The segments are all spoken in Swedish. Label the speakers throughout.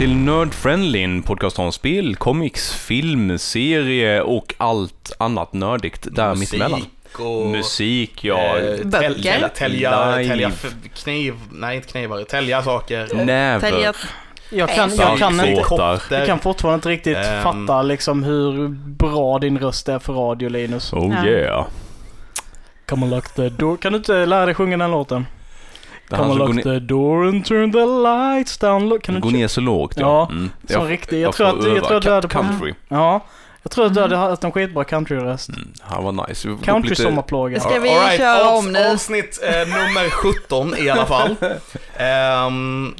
Speaker 1: till Nerd Friendly, en podcast om spel, comics, film, serie och allt annat nördigt där mittemellan.
Speaker 2: och...
Speaker 1: Musik, ja.
Speaker 2: eh,
Speaker 3: Böcker.
Speaker 2: täl- täl- Tälja, tälja kniv, nej inte knivar, tälja saker.
Speaker 1: Näver.
Speaker 3: Tälja...
Speaker 4: Jag kan, jag kan, inte, jag kan fortfarande inte riktigt
Speaker 2: Ehm.
Speaker 4: fatta liksom hur bra din röst är för radio Linus.
Speaker 1: Oh
Speaker 3: Ja.
Speaker 1: yeah.
Speaker 4: Come on lock the door. Kan du inte lära dig sjunga den låten? Come
Speaker 1: gå,
Speaker 4: lock the door and turn the lights down. Look. Kan du
Speaker 1: gå ner så lågt
Speaker 4: Ja,
Speaker 1: ja. Mm.
Speaker 4: så riktigt. Jag
Speaker 1: jag
Speaker 4: tror att- jag tror att du hade på-
Speaker 1: country.
Speaker 4: Ja. Jag tror att du hade haft en skitbra countryröst.
Speaker 1: Mm. Det var nice. Vi får upp
Speaker 4: Country
Speaker 1: lite-
Speaker 4: sommarplåga.
Speaker 3: Ska vi
Speaker 2: All right,
Speaker 3: köra
Speaker 2: avs-
Speaker 3: om nu?
Speaker 2: Avsnitt eh, nummer 17 i alla fall. Ehm,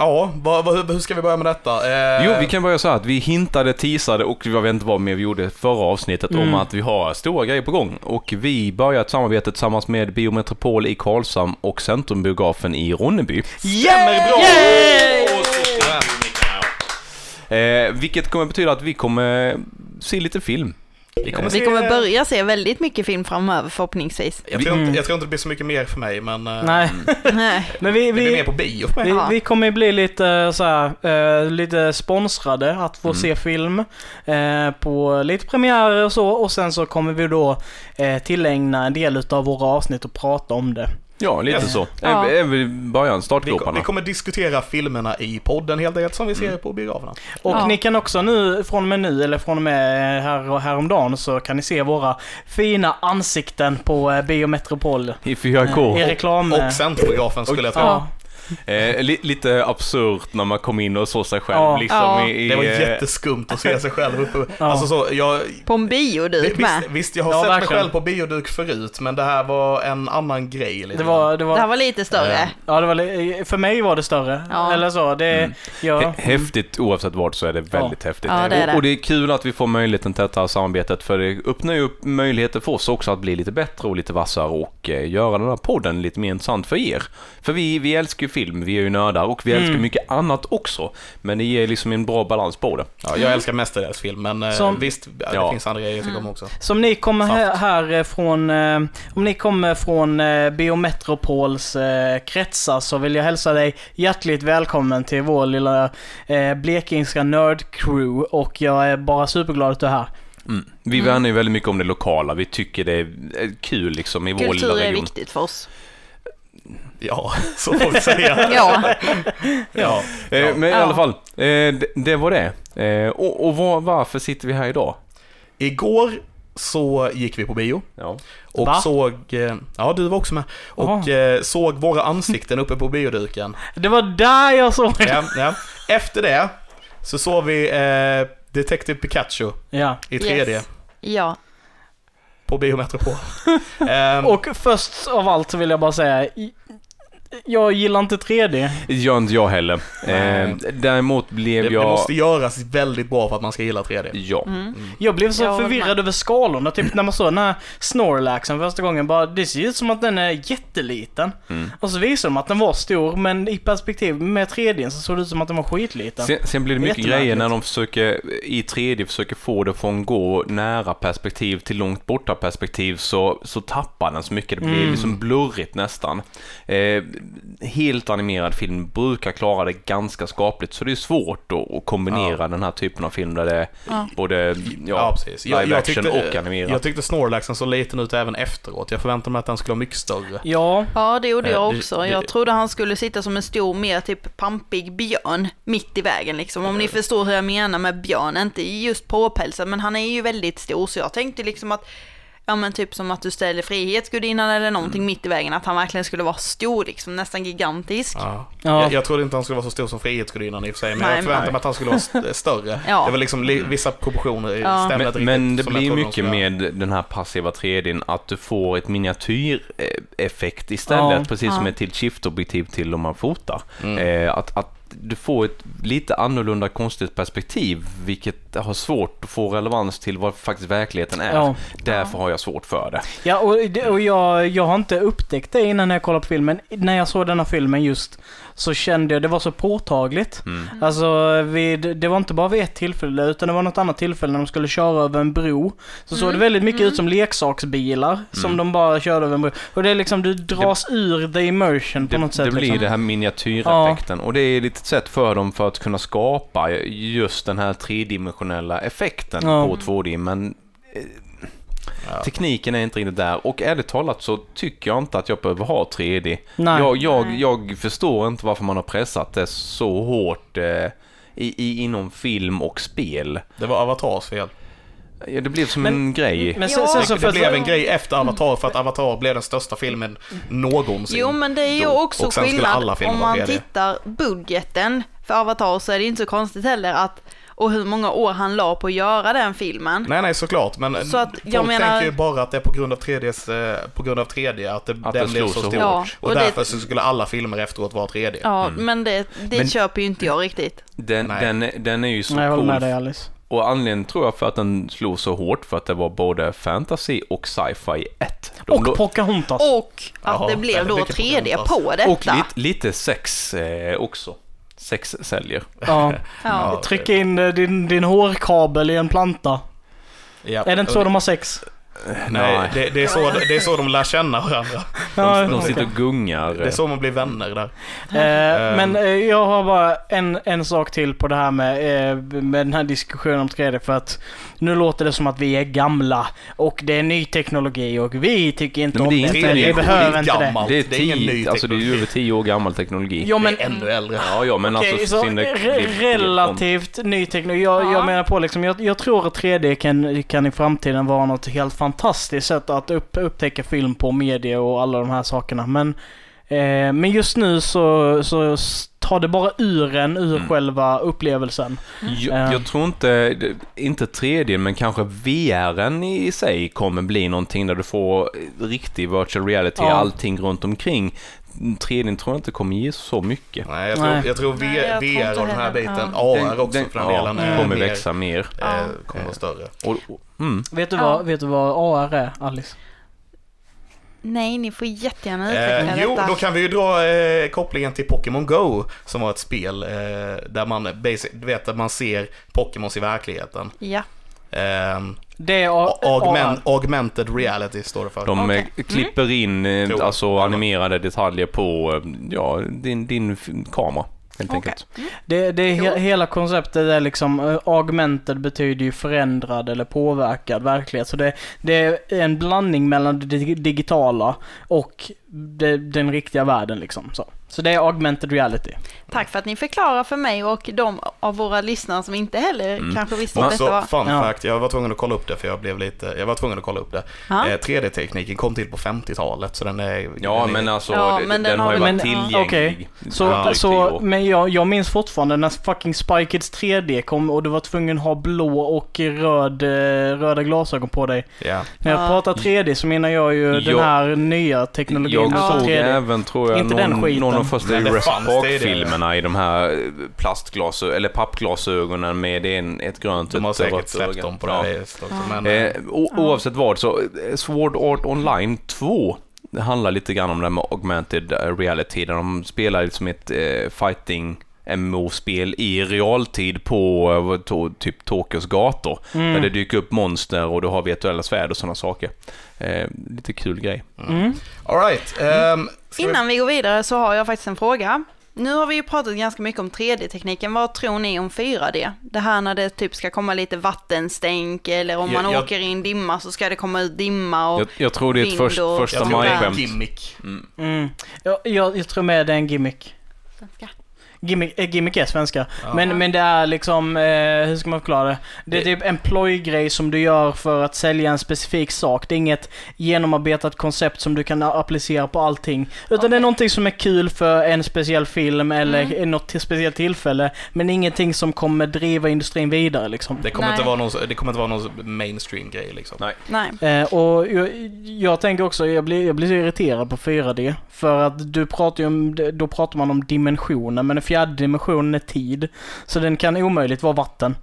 Speaker 2: ja, vad, vad, hur, ska vi börja med detta? Eh,
Speaker 1: Jo, vi kan börja så här att vi hintade, teasade och jag vet inte vad mer vi gjorde förra avsnittet
Speaker 4: Mm.
Speaker 1: om att vi har stora grejer på gång. Och vi börjar ett samarbete tillsammans med Biometropol i Karlshamn och Centrumbiografen i Ronneby.
Speaker 2: Stämmer bra!
Speaker 4: Yay!
Speaker 1: Eh, vilket kommer betyda att vi kommer se lite film.
Speaker 2: Vi kommer,
Speaker 3: Vi
Speaker 2: se,
Speaker 3: kommer börja se väldigt mycket film framöver förhoppningsvis.
Speaker 2: Jag tror,
Speaker 4: Mm.
Speaker 2: inte, jag tror inte det blir så mycket mer för mig, men eh,
Speaker 4: Nej,
Speaker 3: Nej.
Speaker 4: men vi,
Speaker 2: det blir mer
Speaker 4: vi,
Speaker 2: på bio för mig.
Speaker 4: vi,
Speaker 3: Ja.
Speaker 4: vi kommer ju bli lite så här, eh, lite sponsrade att få
Speaker 1: Mm.
Speaker 4: se film eh, på lite premiärer och så och sen så kommer vi då eh, tillägna en del utav våra avsnitt och prata om det.
Speaker 1: Ja, lite så.
Speaker 3: Ja.
Speaker 1: Vi början,
Speaker 2: Vi,
Speaker 1: startgroparna?
Speaker 2: vi kommer diskutera filmerna i podden helt enkelt, som vi ser på biograferna.
Speaker 4: Och
Speaker 3: Ja.
Speaker 4: ni kan också nu, från och med nu, eller från och med här, häromdagen, så kan ni se våra fina ansikten på eh, Biometropol.
Speaker 1: I 4K.
Speaker 4: I reklam... eh,
Speaker 2: Och Centrumbiografen skulle jag tro.
Speaker 4: Ja.
Speaker 1: Eh, li, lite absurt när man kom in och såg sig själv
Speaker 4: Ja.
Speaker 1: liksom
Speaker 3: Ja.
Speaker 1: i... i
Speaker 2: Det var
Speaker 1: eh,
Speaker 2: jätteskumt att se sig själv uppe.
Speaker 4: Ja.
Speaker 2: Alltså så, jag...
Speaker 3: På en bioduk med.
Speaker 2: Visst, visst, jag har
Speaker 4: Ja,
Speaker 2: sett
Speaker 4: verkligen.
Speaker 2: mig själv på bioduk förut, men det här var en annan grej. Lite
Speaker 4: Det var, det
Speaker 3: Det
Speaker 4: var,
Speaker 3: här var lite större.
Speaker 2: Ja.
Speaker 4: ja, det var, li- för mig var det större.
Speaker 3: Ja.
Speaker 4: Eller så, det,
Speaker 1: Mm.
Speaker 4: ja.
Speaker 1: Hä- Häftigt oavsett vart så är det väldigt häftigt.
Speaker 3: Ja, det är det.
Speaker 1: Och, och det är kul att vi får möjligheten till detta samarbetet för det öppnar ju upp möjligheter för oss också att bli lite bättre och lite vassare och eh, göra den här podden lite mer intressant för er. För vi, vi älskar ju film, vi är ju nördar och vi älskar
Speaker 4: Mm.
Speaker 1: mycket annat också. Men det ger liksom en bra balans på det.
Speaker 2: Ja, jag älskar mestadels film, men eh,
Speaker 4: Som-
Speaker 2: visst, det
Speaker 1: Ja.
Speaker 2: finns andra grejer jag tycker om också.
Speaker 4: Som ni kommer här, här eh, från, eh, om ni kommer från Biometropols kretsar så vill jag hälsa dig hjärtligt välkommen till vår lilla blekingska nördcrew och jag är bara superglad att du är här.
Speaker 1: Mm. Vi
Speaker 3: Mm.
Speaker 1: värnar ju väldigt mycket om det lokala. Vi tycker det är kul liksom i vår lilla
Speaker 3: Kultur är
Speaker 1: region.
Speaker 3: viktigt för oss.
Speaker 2: Ja, så får vi säga.
Speaker 3: Ja,
Speaker 2: ja.
Speaker 1: Eh, men i
Speaker 3: Ja.
Speaker 1: alla fall, eh, det, det var det. Eh, och och var, varför sitter vi här idag?
Speaker 2: Igår så gick vi på bio
Speaker 1: Ja.
Speaker 2: och
Speaker 4: Va?
Speaker 2: såg, eh, ja du var också med, och eh, såg våra ansikten uppe på bioduken.
Speaker 4: Det var där jag såg det.
Speaker 2: Ja, ja. Efter det så såg vi eh, Detective Pikachu
Speaker 4: Ja.
Speaker 2: i 3D
Speaker 3: Yes. ja.
Speaker 2: på Biometropol. Ehm,
Speaker 4: Och först av allt så vill jag bara säga, i- jag gillar inte 3D.
Speaker 1: Gör inte jag heller. Eh, däremot blev
Speaker 2: det, det
Speaker 1: jag...
Speaker 2: måste göras väldigt bra för att man ska gilla 3D.
Speaker 1: Ja.
Speaker 3: Mm.
Speaker 4: Jag blev så
Speaker 3: Jag
Speaker 4: förvirrad
Speaker 3: med.
Speaker 4: över skalorna, typ när man såg den här Snorlaxen första gången, bara det ser ut som att den är jätteliten.
Speaker 1: Mm.
Speaker 4: Och så visade de att den var stor, men i perspektiv med 3D så såg det ut som att den var skitliten.
Speaker 1: Sen, sen blir det mycket grejer när de försöker i 3D försöker få det från gå nära perspektiv till långt borta perspektiv så, så tappar den så mycket. Det blir
Speaker 4: Mm.
Speaker 1: liksom blurrigt nästan. Eh, helt animerad film brukar klara det ganska skapligt så det är svårt att, att kombinera den här typen av film där det är
Speaker 3: Ja.
Speaker 1: både ja,
Speaker 2: Ja, precis. Jag,
Speaker 1: live
Speaker 2: jag,
Speaker 1: action
Speaker 2: tyckte,
Speaker 1: och animerat.
Speaker 2: jag tyckte Snorlaxen såg liten ut även efteråt. Jag förväntade mig att den skulle vara mycket större.
Speaker 4: Ja,
Speaker 3: Ja, det gjorde
Speaker 2: Eh,
Speaker 3: jag
Speaker 2: det-
Speaker 3: också. Jag trodde han skulle sitta som en stor, mer typ pampig björn mitt i vägen liksom. Om ni förstår hur jag menar med björn. Inte just påpälsad, men han är ju väldigt stor. Så jag tänkte liksom att, ja men typ som att du ställer Frihetsgudinnan eller någonting mitt i vägen. Att han verkligen skulle vara stor liksom, nästan gigantisk.
Speaker 2: Ja.
Speaker 4: Ja.
Speaker 2: Jag, jag trodde inte han skulle vara så stor som Frihetsgudinnan i och för sig, men
Speaker 3: Nej,
Speaker 2: jag förväntade
Speaker 1: nej.
Speaker 2: mig att han skulle vara st- större.
Speaker 3: Ja.
Speaker 2: Det var liksom li- vissa proportioner i
Speaker 3: Ja.
Speaker 1: Men,
Speaker 2: riktigt
Speaker 1: men det blir mycket med den här passiva 3Dn att du får ett miniatyreffekt istället,
Speaker 4: Ja.
Speaker 1: precis som ett till shift-objektiv till om man fotar.
Speaker 2: Mm.
Speaker 1: Eh, att, att du får ett lite annorlunda konstigt perspektiv, vilket har svårt att få relevans till vad faktiskt verkligheten är.
Speaker 4: Ja.
Speaker 1: Därför har jag svårt för det.
Speaker 4: ja och, och jag, jag har inte upptäckt det innan jag kollade på filmen. När jag såg denna filmen just så kände jag det var så påtagligt.
Speaker 1: Mm.
Speaker 4: Alltså, vid, det var inte bara vid ett tillfälle, utan det var något annat tillfälle när de skulle köra över en bro. Så såg det väldigt mycket ut som leksaksbilar, som
Speaker 1: Mm.
Speaker 4: de bara körde över en bro. Och det är liksom, du dras ur the immersion på
Speaker 1: Det,
Speaker 4: något sätt.
Speaker 1: det blir
Speaker 4: liksom.
Speaker 1: det här miniatyreffekten och det är lite litet sätt för dem för att kunna skapa just den här tredimensionella effekten
Speaker 4: Ja.
Speaker 1: på 2D, men
Speaker 2: Ja.
Speaker 1: tekniken är inte riktigt där. Och ärligt talat så tycker jag inte att jag behöver ha 3D.
Speaker 4: Nej.
Speaker 1: Jag, jag, jag förstår inte varför man har pressat det så hårt eh, i, i, inom film och spel.
Speaker 2: Det var Avatars fel.
Speaker 1: Ja, det blev som
Speaker 4: Men-
Speaker 1: en grej.
Speaker 4: Men sen, sen så
Speaker 2: Det
Speaker 4: för
Speaker 2: blev en grej efter Avatar för att Avatar blev den största filmen någonsin.
Speaker 3: Jo men det är ju
Speaker 2: då.
Speaker 3: också
Speaker 2: sen skulle
Speaker 3: skillnad om man
Speaker 2: 3D.
Speaker 3: tittar budgeten för Avatar så är det inte så konstigt heller att och hur många år han la på att göra den filmen.
Speaker 2: Nej, nej, såklart. Men
Speaker 3: Så att
Speaker 2: folk
Speaker 3: jag menar-
Speaker 2: tänker ju bara att det är på grund av 3Ds, eh, på grund av 3D, att, det,
Speaker 1: Att
Speaker 2: den blev så
Speaker 1: så
Speaker 2: stor.
Speaker 3: Ja,
Speaker 2: och,
Speaker 3: och det-
Speaker 2: därför så skulle alla filmer efteråt vara 3D.
Speaker 3: Ja, men det, det
Speaker 1: Men-
Speaker 3: köper ju inte jag riktigt.
Speaker 1: Den,
Speaker 2: Nej.
Speaker 1: den, den är ju så
Speaker 4: Nej, jag håller med
Speaker 1: cool.
Speaker 4: dig Alice.
Speaker 1: Och anledningen tror jag för att den slog så hårt för att det var både fantasy och sci-fi 1. De
Speaker 4: Och
Speaker 1: lå-
Speaker 4: Pocahontas.
Speaker 3: Och att
Speaker 2: Jaha,
Speaker 3: det blev då
Speaker 2: väldigt mycket
Speaker 3: 3D
Speaker 2: Pocahontas.
Speaker 3: på detta.
Speaker 1: och lite, lite sex eh, också. Sex säljer.
Speaker 4: Ja.
Speaker 3: Ja.
Speaker 4: Trycka in eh, din, din hårkabel i en planta.
Speaker 2: Ja.
Speaker 4: Är det inte så de har sex?
Speaker 2: Nej, det, det, är så, det är så de lär känna varandra.
Speaker 4: Ja,
Speaker 1: De sitter och gungar.
Speaker 2: Det är så man blir vänner där.
Speaker 4: Eh, men eh, jag har bara en, en sak till på det här med, eh, med den här diskussionen om 3D. För att nu låter det som att vi är gamla och det är ny teknologi och vi tycker inte
Speaker 1: Nej,
Speaker 4: om
Speaker 1: det är inte det.
Speaker 4: Vi behöver inte det.
Speaker 1: Det är,
Speaker 2: det är ingen ny
Speaker 1: alltså det är ju över tio år gammal teknologi.
Speaker 4: Ja, men
Speaker 2: det är ännu äldre.
Speaker 1: Ja, ja, men
Speaker 4: Okej,
Speaker 1: alltså...
Speaker 4: så relativt ny teknologi. Jag,
Speaker 3: Ja.
Speaker 4: jag menar på liksom, jag, jag tror att 3D kan, kan i framtiden vara något helt fantastiskt sätt att upp, upptäcka film på, media och alla de här sakerna. Men, eh, men just nu så, så tar det bara ur en ur
Speaker 1: Mm.
Speaker 4: själva upplevelsen.
Speaker 1: Jag,
Speaker 4: Eh.
Speaker 1: jag tror inte, inte 3D, men kanske VR i sig kommer bli någonting där du får riktig virtual reality,
Speaker 4: Ja.
Speaker 1: allting runt omkring. 3D tror jag inte kommer ge så mycket.
Speaker 2: Nej, jag tror,
Speaker 4: Nej.
Speaker 2: jag tror
Speaker 3: Nej, jag tror
Speaker 2: VR och den här
Speaker 3: heller.
Speaker 2: biten,
Speaker 3: Ja.
Speaker 2: AR också för den
Speaker 1: ja,
Speaker 2: delen,
Speaker 1: det
Speaker 2: är
Speaker 1: kommer
Speaker 2: mer,
Speaker 1: växa mer.
Speaker 2: eh,
Speaker 3: Ja.
Speaker 2: kommer vara större.
Speaker 1: Och, och, mm.
Speaker 4: Vet du,
Speaker 3: Ja.
Speaker 4: vad, vet du vad AR är, Alice?
Speaker 3: Nej, ni får jättegärna utveckla
Speaker 2: Eh, jo,
Speaker 3: detta.
Speaker 2: då kan vi ju dra eh, kopplingen till Pokémon Go, som var ett spel eh, där man, basic, du vet, att man ser Pokémons i verkligheten.
Speaker 3: Ja.
Speaker 2: Eh,
Speaker 4: Det är
Speaker 2: augment, augmented reality står det för.
Speaker 1: De eh,
Speaker 3: Mm.
Speaker 1: klipper in eh, alltså animerade detaljer på eh, ja, din, din kamera, helt
Speaker 3: Okej.
Speaker 1: enkelt.
Speaker 4: Det, det är he, hela konceptet är liksom, uh, augmented betyder ju förändrad eller påverkad verklighet. Så det, det är en blandning mellan det dig- digitala och det, den riktiga världen liksom. Så, så det är augmented reality.
Speaker 3: Tack för att ni förklarar för mig och de av våra lyssnare som inte heller
Speaker 1: Mm.
Speaker 3: kanske visste vad detta
Speaker 2: så,
Speaker 3: var.
Speaker 2: fun
Speaker 4: Ja.
Speaker 2: fact, jag var tvungen att kolla upp det för jag blev lite, jag var tvungen att kolla upp det.
Speaker 3: Ja.
Speaker 2: Eh, 3D-tekniken kom till på 50-talet så den är...
Speaker 1: Ja,
Speaker 2: den är,
Speaker 1: men alltså
Speaker 3: Ja,
Speaker 1: det-
Speaker 3: men
Speaker 1: den,
Speaker 3: den
Speaker 1: har ju varit
Speaker 4: Men,
Speaker 1: tillgänglig.
Speaker 4: okej. Så,
Speaker 1: tio
Speaker 4: så men jag, jag minns fortfarande när fucking Spy Kids 3D kom och du var tvungen att ha blå och röd, eh, röda glasögon på dig.
Speaker 2: Ja.
Speaker 4: När jag
Speaker 3: Ja.
Speaker 4: pratar 3D så menar jag ju den
Speaker 1: Jag-
Speaker 4: här nya teknologin
Speaker 1: Jag såg
Speaker 4: 3D.
Speaker 1: även, tror jag,
Speaker 4: Inte den
Speaker 1: någon,
Speaker 4: skiten.
Speaker 1: någon de första
Speaker 2: Men det
Speaker 1: Jurassic
Speaker 2: fanns det i det.
Speaker 1: Park-filmerna i de här plastglasögonen, eller pappglasögonen med en, ett grönt
Speaker 2: De har säkert släppt dem på det
Speaker 1: Ja.
Speaker 2: här viset också. Men,
Speaker 1: Eh,
Speaker 2: eh,
Speaker 1: o- oavsett vad, så eh, Sword Art Online 2 det handlar lite grann om det här med augmented eh, reality, där de spelar liksom ett eh, fighting MMO-spel i realtid på eh, to, typ Tokyos gator.
Speaker 4: Mm.
Speaker 1: Där det dyker upp monster och du har virtuella svärd och sådana saker. Eh, lite kul grej.
Speaker 4: Mm.
Speaker 2: Alright. ehm, ska vi-
Speaker 3: Innan vi går vidare så har jag faktiskt en fråga. Nu har vi ju pratat ganska mycket om 3D-tekniken. Vad tror ni om 4D? Det här när det typ ska komma lite vattenstänk eller om
Speaker 2: Jag-
Speaker 3: man
Speaker 2: jag-
Speaker 3: åker i en dimma så ska det komma ut dimma och...
Speaker 1: Jag, jag tror det är ett
Speaker 3: vind
Speaker 1: först, första
Speaker 2: Jag tror det är en
Speaker 1: maj-skämt.
Speaker 2: gimmick.
Speaker 1: Mm.
Speaker 4: Mm. Jag, jag, jag tror med det är en gimmick. Gimmick, äh, gimmick är svenska.
Speaker 2: Ja.
Speaker 4: Men, men det är liksom, eh, hur ska man förklara det? Det är typ en plojgrej som du gör för att sälja en specifik sak. Det är inget genomarbetat koncept som du kan applicera på allting. Utan det är någonting som är kul för en speciell film eller
Speaker 3: Mm.
Speaker 4: något till speciellt tillfälle. Men ingenting som kommer driva industrin vidare liksom.
Speaker 2: Det kommer,
Speaker 3: Nej.
Speaker 2: inte vara någon, det kommer inte vara någon mainstream-grej liksom.
Speaker 1: Nej.
Speaker 3: Nej.
Speaker 4: Eh, och jag, jag tänker också, jag blir, jag blir så irriterad på 4D. För att du pratar ju om, då pratar man om dimensioner, men fjärde dimensionen är tid. Så den kan omöjligt vara vatten.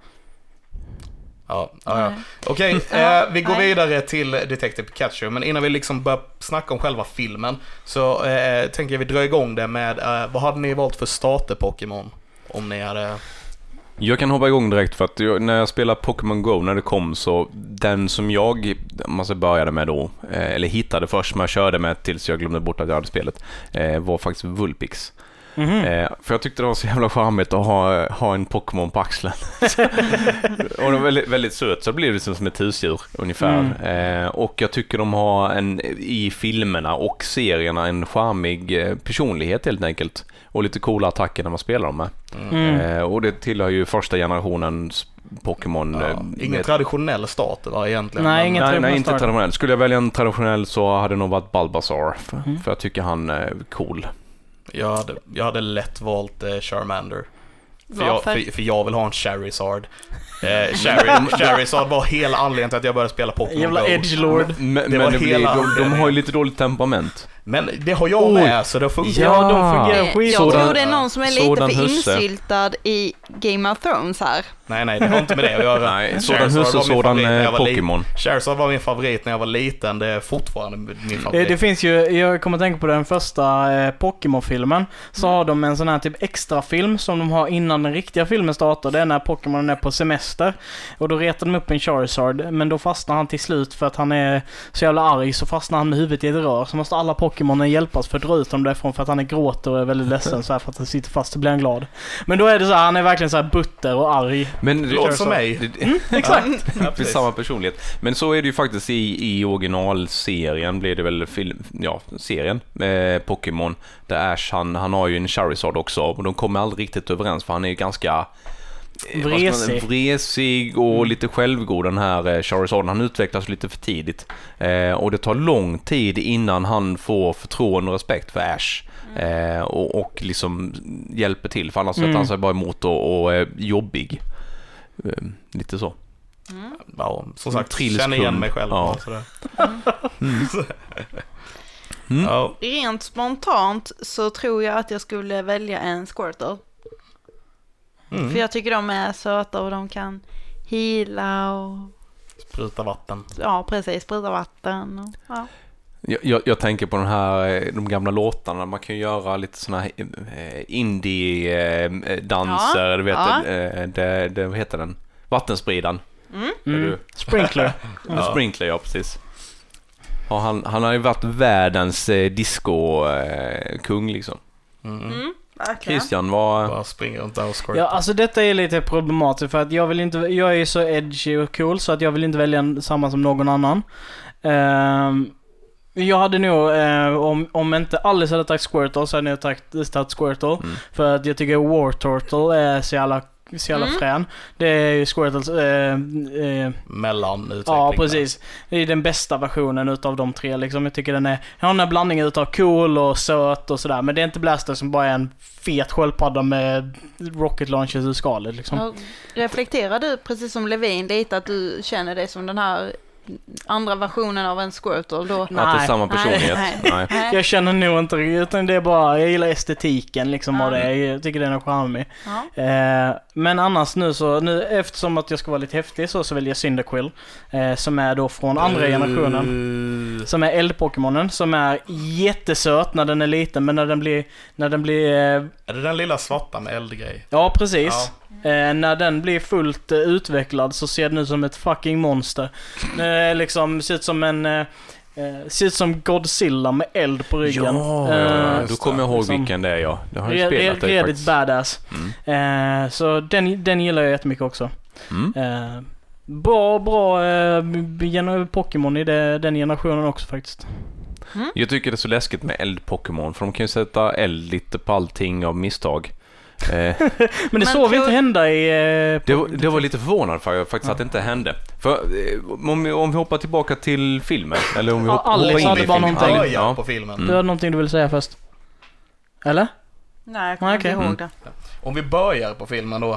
Speaker 2: Ja, ja, ja. Okej,
Speaker 3: Ja,
Speaker 2: eh, vi går vidare till Detective Pikachu. Men innan vi liksom börjar snacka om själva filmen så eh, tänker jag vi dra igång det med, eh, vad hade ni valt för starter-Pokémon? Om ni hade...
Speaker 1: Jag kan hoppa igång direkt för att jag, när jag spelade Pokémon Go när det kom så den som jag måste började med då, eh, eller hittade först men jag körde med tills jag glömde bort att jag hade spelet, eh, var faktiskt Vulpix.
Speaker 4: Mhm.
Speaker 1: Eh, för jag tyckte det var så jävla charmigt att ha, ha en Pokémon på axeln. och den var väldigt, väldigt söt, så det blir det liksom som ett husdjur ungefär. Eh, och jag tycker de har en, i filmerna och serierna en charmig eh, personlighet helt enkelt. Och lite coola attacker när man spelar dem med.
Speaker 4: Mm.
Speaker 1: Eh, och det tillhör ju första generationens Pokémon.
Speaker 2: Ja,
Speaker 1: eh,
Speaker 2: ingen
Speaker 1: med-
Speaker 2: traditionell start va, egentligen.
Speaker 4: Nej,
Speaker 2: men-
Speaker 4: ingen-
Speaker 1: Nej, nej, inte traditionell. Skulle jag välja en traditionell så hade det nog varit Bulbasaur. För,
Speaker 4: Mm.
Speaker 1: för jag tycker han är cool.
Speaker 2: Jag hade, jag hade lätt valt eh, Charmander. För jag,
Speaker 3: Varför?
Speaker 2: för, för jag vill ha en Charizard. Eh, Chari, Charizard var hela anledningen till att jag började spela Pokémon
Speaker 4: Jävla
Speaker 2: Go.
Speaker 4: edgelord.
Speaker 1: Men,
Speaker 2: Det
Speaker 1: men det blir,
Speaker 2: hela
Speaker 1: de, de har ju lite dåligt temperament.
Speaker 2: Men det har jag
Speaker 1: Oj.
Speaker 2: med, så det funkar.
Speaker 4: Ja, de fungerar
Speaker 3: Eh,
Speaker 4: skit.
Speaker 3: Jag
Speaker 1: Sådan-
Speaker 3: tror det är någon som är lite
Speaker 1: sådan
Speaker 3: för
Speaker 1: husse.
Speaker 3: insyltad i Game of Thrones här.
Speaker 2: Nej, nej, det har inte med det att göra.
Speaker 1: Nej, sådan
Speaker 2: Charizard
Speaker 1: husse,
Speaker 2: var min
Speaker 1: sådan
Speaker 2: favorit när
Speaker 1: eh,
Speaker 2: var liten.
Speaker 1: Pokémon.
Speaker 2: Charizard var min favorit när jag var liten, det är fortfarande min
Speaker 4: Det,
Speaker 2: favorit.
Speaker 4: det finns ju, jag kommer att tänka på den första eh, Pokémon-filmen. Så har de en sån här typ extra film som de har innan den riktiga filmen startar. Det är när Pokémon är på semester. Och då retar de upp en Charizard. Men då fastnar han till slut för att han är så jävla arg. Så fastnar han med huvudet i ett rör. Så måste alla Pokémonen hjälpas för att dra ut dem därifrån. För att han är gråter och är väldigt ledsen så här för att han sitter fast. Så blir han glad. Men då är det så här, han är verkligen så här butter och arg.
Speaker 1: Men det,
Speaker 2: Låter som mig.
Speaker 1: det,
Speaker 4: Exakt.
Speaker 2: Ja,
Speaker 1: det är
Speaker 2: precis.
Speaker 1: samma personlighet. Men så är det ju faktiskt i, i originalserien, blir det väl film, ja, serien, eh, Pokémon, där Ash, han, han har ju en Charizard också, och de kommer aldrig riktigt överens för han är ju ganska eh,
Speaker 4: Vresig.
Speaker 1: vresig och
Speaker 2: Mm.
Speaker 1: lite självgod den här eh, Charizarden. Han utvecklas lite för tidigt. Eh, och det tar lång tid innan han får förtroende och respekt för Ash. Eh, och, och liksom hjälper till, för annars sätter
Speaker 4: Mm.
Speaker 1: han sig bara emot och, och är jobbig. Lite så.
Speaker 2: Ja, som sagt,
Speaker 1: trillskund.
Speaker 2: känner igen mig själv.
Speaker 1: Ja.
Speaker 2: Sådär.
Speaker 1: Mm.
Speaker 2: Ja,
Speaker 3: Rent spontant så tror jag att jag skulle välja en Squirtle.
Speaker 2: Mm.
Speaker 3: För jag tycker de är söta och de kan heala och
Speaker 2: Spruta vatten.
Speaker 3: ja precis, sprida vatten. Och, ja.
Speaker 1: Jag, jag, jag tänker på den här, eh, de gamla låtarna, man kan ju göra lite såna här eh, indie-danser,
Speaker 3: Ja,
Speaker 1: du vet,
Speaker 3: ja.
Speaker 1: eh, det, det, vad heter den? Vattenspridaren. Är
Speaker 4: Mm.
Speaker 1: du?
Speaker 4: Sprinkler.
Speaker 1: Ja. Sprinkler, ja precis. Ja, han, han har ju varit världens eh, disco-kung liksom.
Speaker 2: Mm.
Speaker 3: Verkligen.
Speaker 1: Christian, vad...
Speaker 2: Bara springer runt där och squirtar.
Speaker 4: Ja, alltså detta är lite problematiskt för att jag vill inte, jag är så edgy och cool så att jag vill inte välja samma som någon annan. Ehm, jag hade nog, eh, om, om inte Alice hade tagit Squirtle så hade jag tagit, tagit Squirtle.
Speaker 1: Mm.
Speaker 4: För att jag tycker War Turtle är så jävla, så jävla
Speaker 3: Mm.
Speaker 4: frän. Det är ju Squirtles, eh, eh,
Speaker 2: Mellanutveckling.
Speaker 4: Ja,
Speaker 2: där.
Speaker 4: precis. Det är den bästa versionen utav de tre liksom. Jag tycker den är, jag har den här blandningen utav cool och söt och sådär. Men det är inte Blaster som bara är en fet sköldpadda med rocket launchers ur skalet liksom.
Speaker 3: Reflekterar du, precis som Levin, lite att du känner dig som den här andra versionen av en Squirtle då?
Speaker 1: Att det är
Speaker 4: Nej.
Speaker 1: samma
Speaker 3: Nej,
Speaker 1: personlighet?
Speaker 3: nej.
Speaker 1: Nej.
Speaker 3: Nej.
Speaker 4: Jag känner nog inte det, utan det är bara, jag gillar estetiken liksom
Speaker 3: Ja.
Speaker 4: det. Jag tycker den är charmig.
Speaker 3: Ja.
Speaker 4: Eh, men annars nu så, nu eftersom att jag ska vara lite häftig så, så väljer jag Cyndaquil. Eh, som är då från andra generationen.
Speaker 2: Uh,
Speaker 4: Som är eldpokémonen, som är jättesöt när den är liten, men när den blir, när den blir, eh,
Speaker 2: Är det den lilla svarta med eldgrej?
Speaker 4: ja precis. Eh, när den blir fullt eh, utvecklad så ser den ut som ett fucking monster. Eh, liksom, ser ut som en, eh, eh, ser ut som Godzilla med eld på ryggen.
Speaker 1: Ja,
Speaker 4: Eh,
Speaker 1: då kommer jag ihåg
Speaker 4: liksom-
Speaker 1: vilken det är ja. Det har ju
Speaker 4: Re-
Speaker 1: spelat det
Speaker 4: Redigt badass.
Speaker 1: Mm.
Speaker 4: Eh, så den, den gillar jag jättemycket också.
Speaker 1: Mm.
Speaker 4: Eh, bra, bra eh, Pokémon i det, den generationen också faktiskt.
Speaker 1: Jag tycker det är så läskigt med eld-Pokémon, för de kan ju sätta eld lite på allting av misstag. Eh,
Speaker 4: Men det
Speaker 3: Men
Speaker 4: såg vi inte hända i... Eh,
Speaker 1: det, var, det var lite förvånad för faktiskt att det inte hände. För eh, om vi, om vi hoppar tillbaka till filmen, eller om vi
Speaker 4: Ja,
Speaker 1: hoppar,
Speaker 4: Alice
Speaker 1: hoppar in
Speaker 4: hade
Speaker 1: i
Speaker 4: bara
Speaker 1: filmen.
Speaker 4: någonting.
Speaker 2: Början
Speaker 1: Ja.
Speaker 2: på filmen.
Speaker 1: Mm.
Speaker 4: Du hade någonting du ville säga först? Eller?
Speaker 3: Nej, jag kommer
Speaker 4: Nej,
Speaker 3: inte ihåg
Speaker 1: Mm.
Speaker 3: det.
Speaker 2: Om vi börjar på filmen då.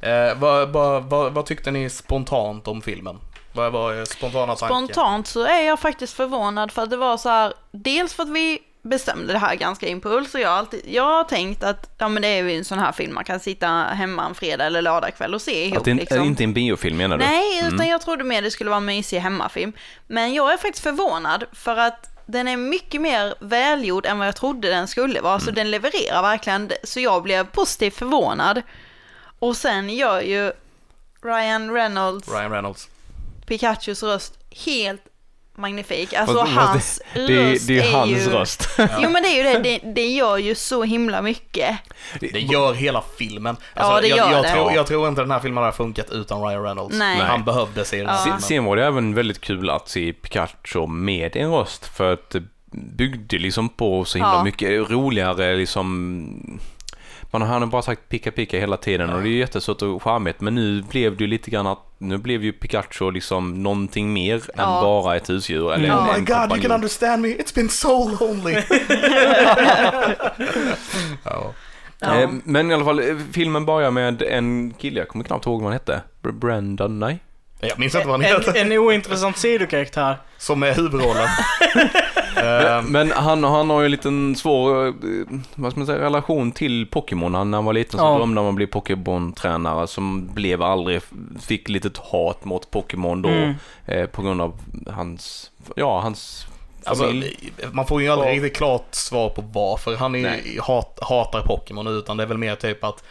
Speaker 2: Eh, vad, vad, vad, vad tyckte ni spontant om filmen? Vad var spontana tanke?
Speaker 3: Spontant så är jag faktiskt förvånad för att det var så här, dels för att vi bestämde det här ganska impuls och jag har, alltid, jag har tänkt att ja, men det är ju en sån här film man kan sitta hemma en fredag eller lördagkväll och se ihop.
Speaker 1: Att det in-
Speaker 3: liksom.
Speaker 1: inte en biofilm menar du?
Speaker 3: Nej, utan
Speaker 1: Mm.
Speaker 3: jag trodde mer det skulle vara en mysig hemmafilm. Men jag är faktiskt förvånad för att den är mycket mer välgjord än vad jag trodde den skulle vara.
Speaker 1: Mm.
Speaker 3: Så den levererar verkligen, så jag blev positivt förvånad. Och sen gör ju Ryan Reynolds
Speaker 2: Ryan Reynolds.
Speaker 3: Pikachus röst helt magnifik. Alltså
Speaker 1: Fast-
Speaker 3: hans
Speaker 1: det, det,
Speaker 3: röst
Speaker 1: det är ju hans
Speaker 3: ju...
Speaker 1: röst.
Speaker 3: Jo men det är ju det, det, det gör ju så himla mycket.
Speaker 2: Det gör hela filmen.
Speaker 3: Ja, det
Speaker 2: jag,
Speaker 3: gör
Speaker 2: jag,
Speaker 3: det.
Speaker 2: Tror, jag tror inte den här filmen hade funkat utan Ryan Reynolds.
Speaker 3: Nej.
Speaker 2: Han behövdes i den här
Speaker 3: Ja.
Speaker 1: Sen var det även väldigt kul att se Pikachu med en röst för att det byggde liksom på så himla
Speaker 3: Ja.
Speaker 1: mycket roligare liksom man har bara sagt pika pika hela tiden och det är jättesött och charmigt men nu blev det ju lite grann att nu blev ju Pikachu liksom någonting mer än
Speaker 3: Ja.
Speaker 1: bara ett husdjur eller
Speaker 3: Ja.
Speaker 1: en,
Speaker 2: Oh my god, you can understand me, it's been so lonely. ja.
Speaker 3: Ja.
Speaker 1: Eh, Men i alla fall, eh, filmen börjar med en kille, jag kommer knappt ihåg vad han hette. Br- Brandon, nej?
Speaker 2: Jag minns inte vad han
Speaker 4: En,
Speaker 2: heter,
Speaker 4: en ointressant sidokaraktär.
Speaker 2: som är huvudrollen. Ehm,
Speaker 1: Men han, han har ju en liten svår, eh, vad ska man säga, relation till Pokémon. Han, när han var liten så
Speaker 4: Ja.
Speaker 1: drömde han om att bli Pokémon-tränare som blev aldrig, fick litet hat mot Pokémon då
Speaker 4: Mm.
Speaker 1: eh, på grund av hans, ja, hans
Speaker 2: Alltså, man får ju aldrig riktigt klart svar på varför han är, hat, hatar Pokémon utan det är väl mer typ att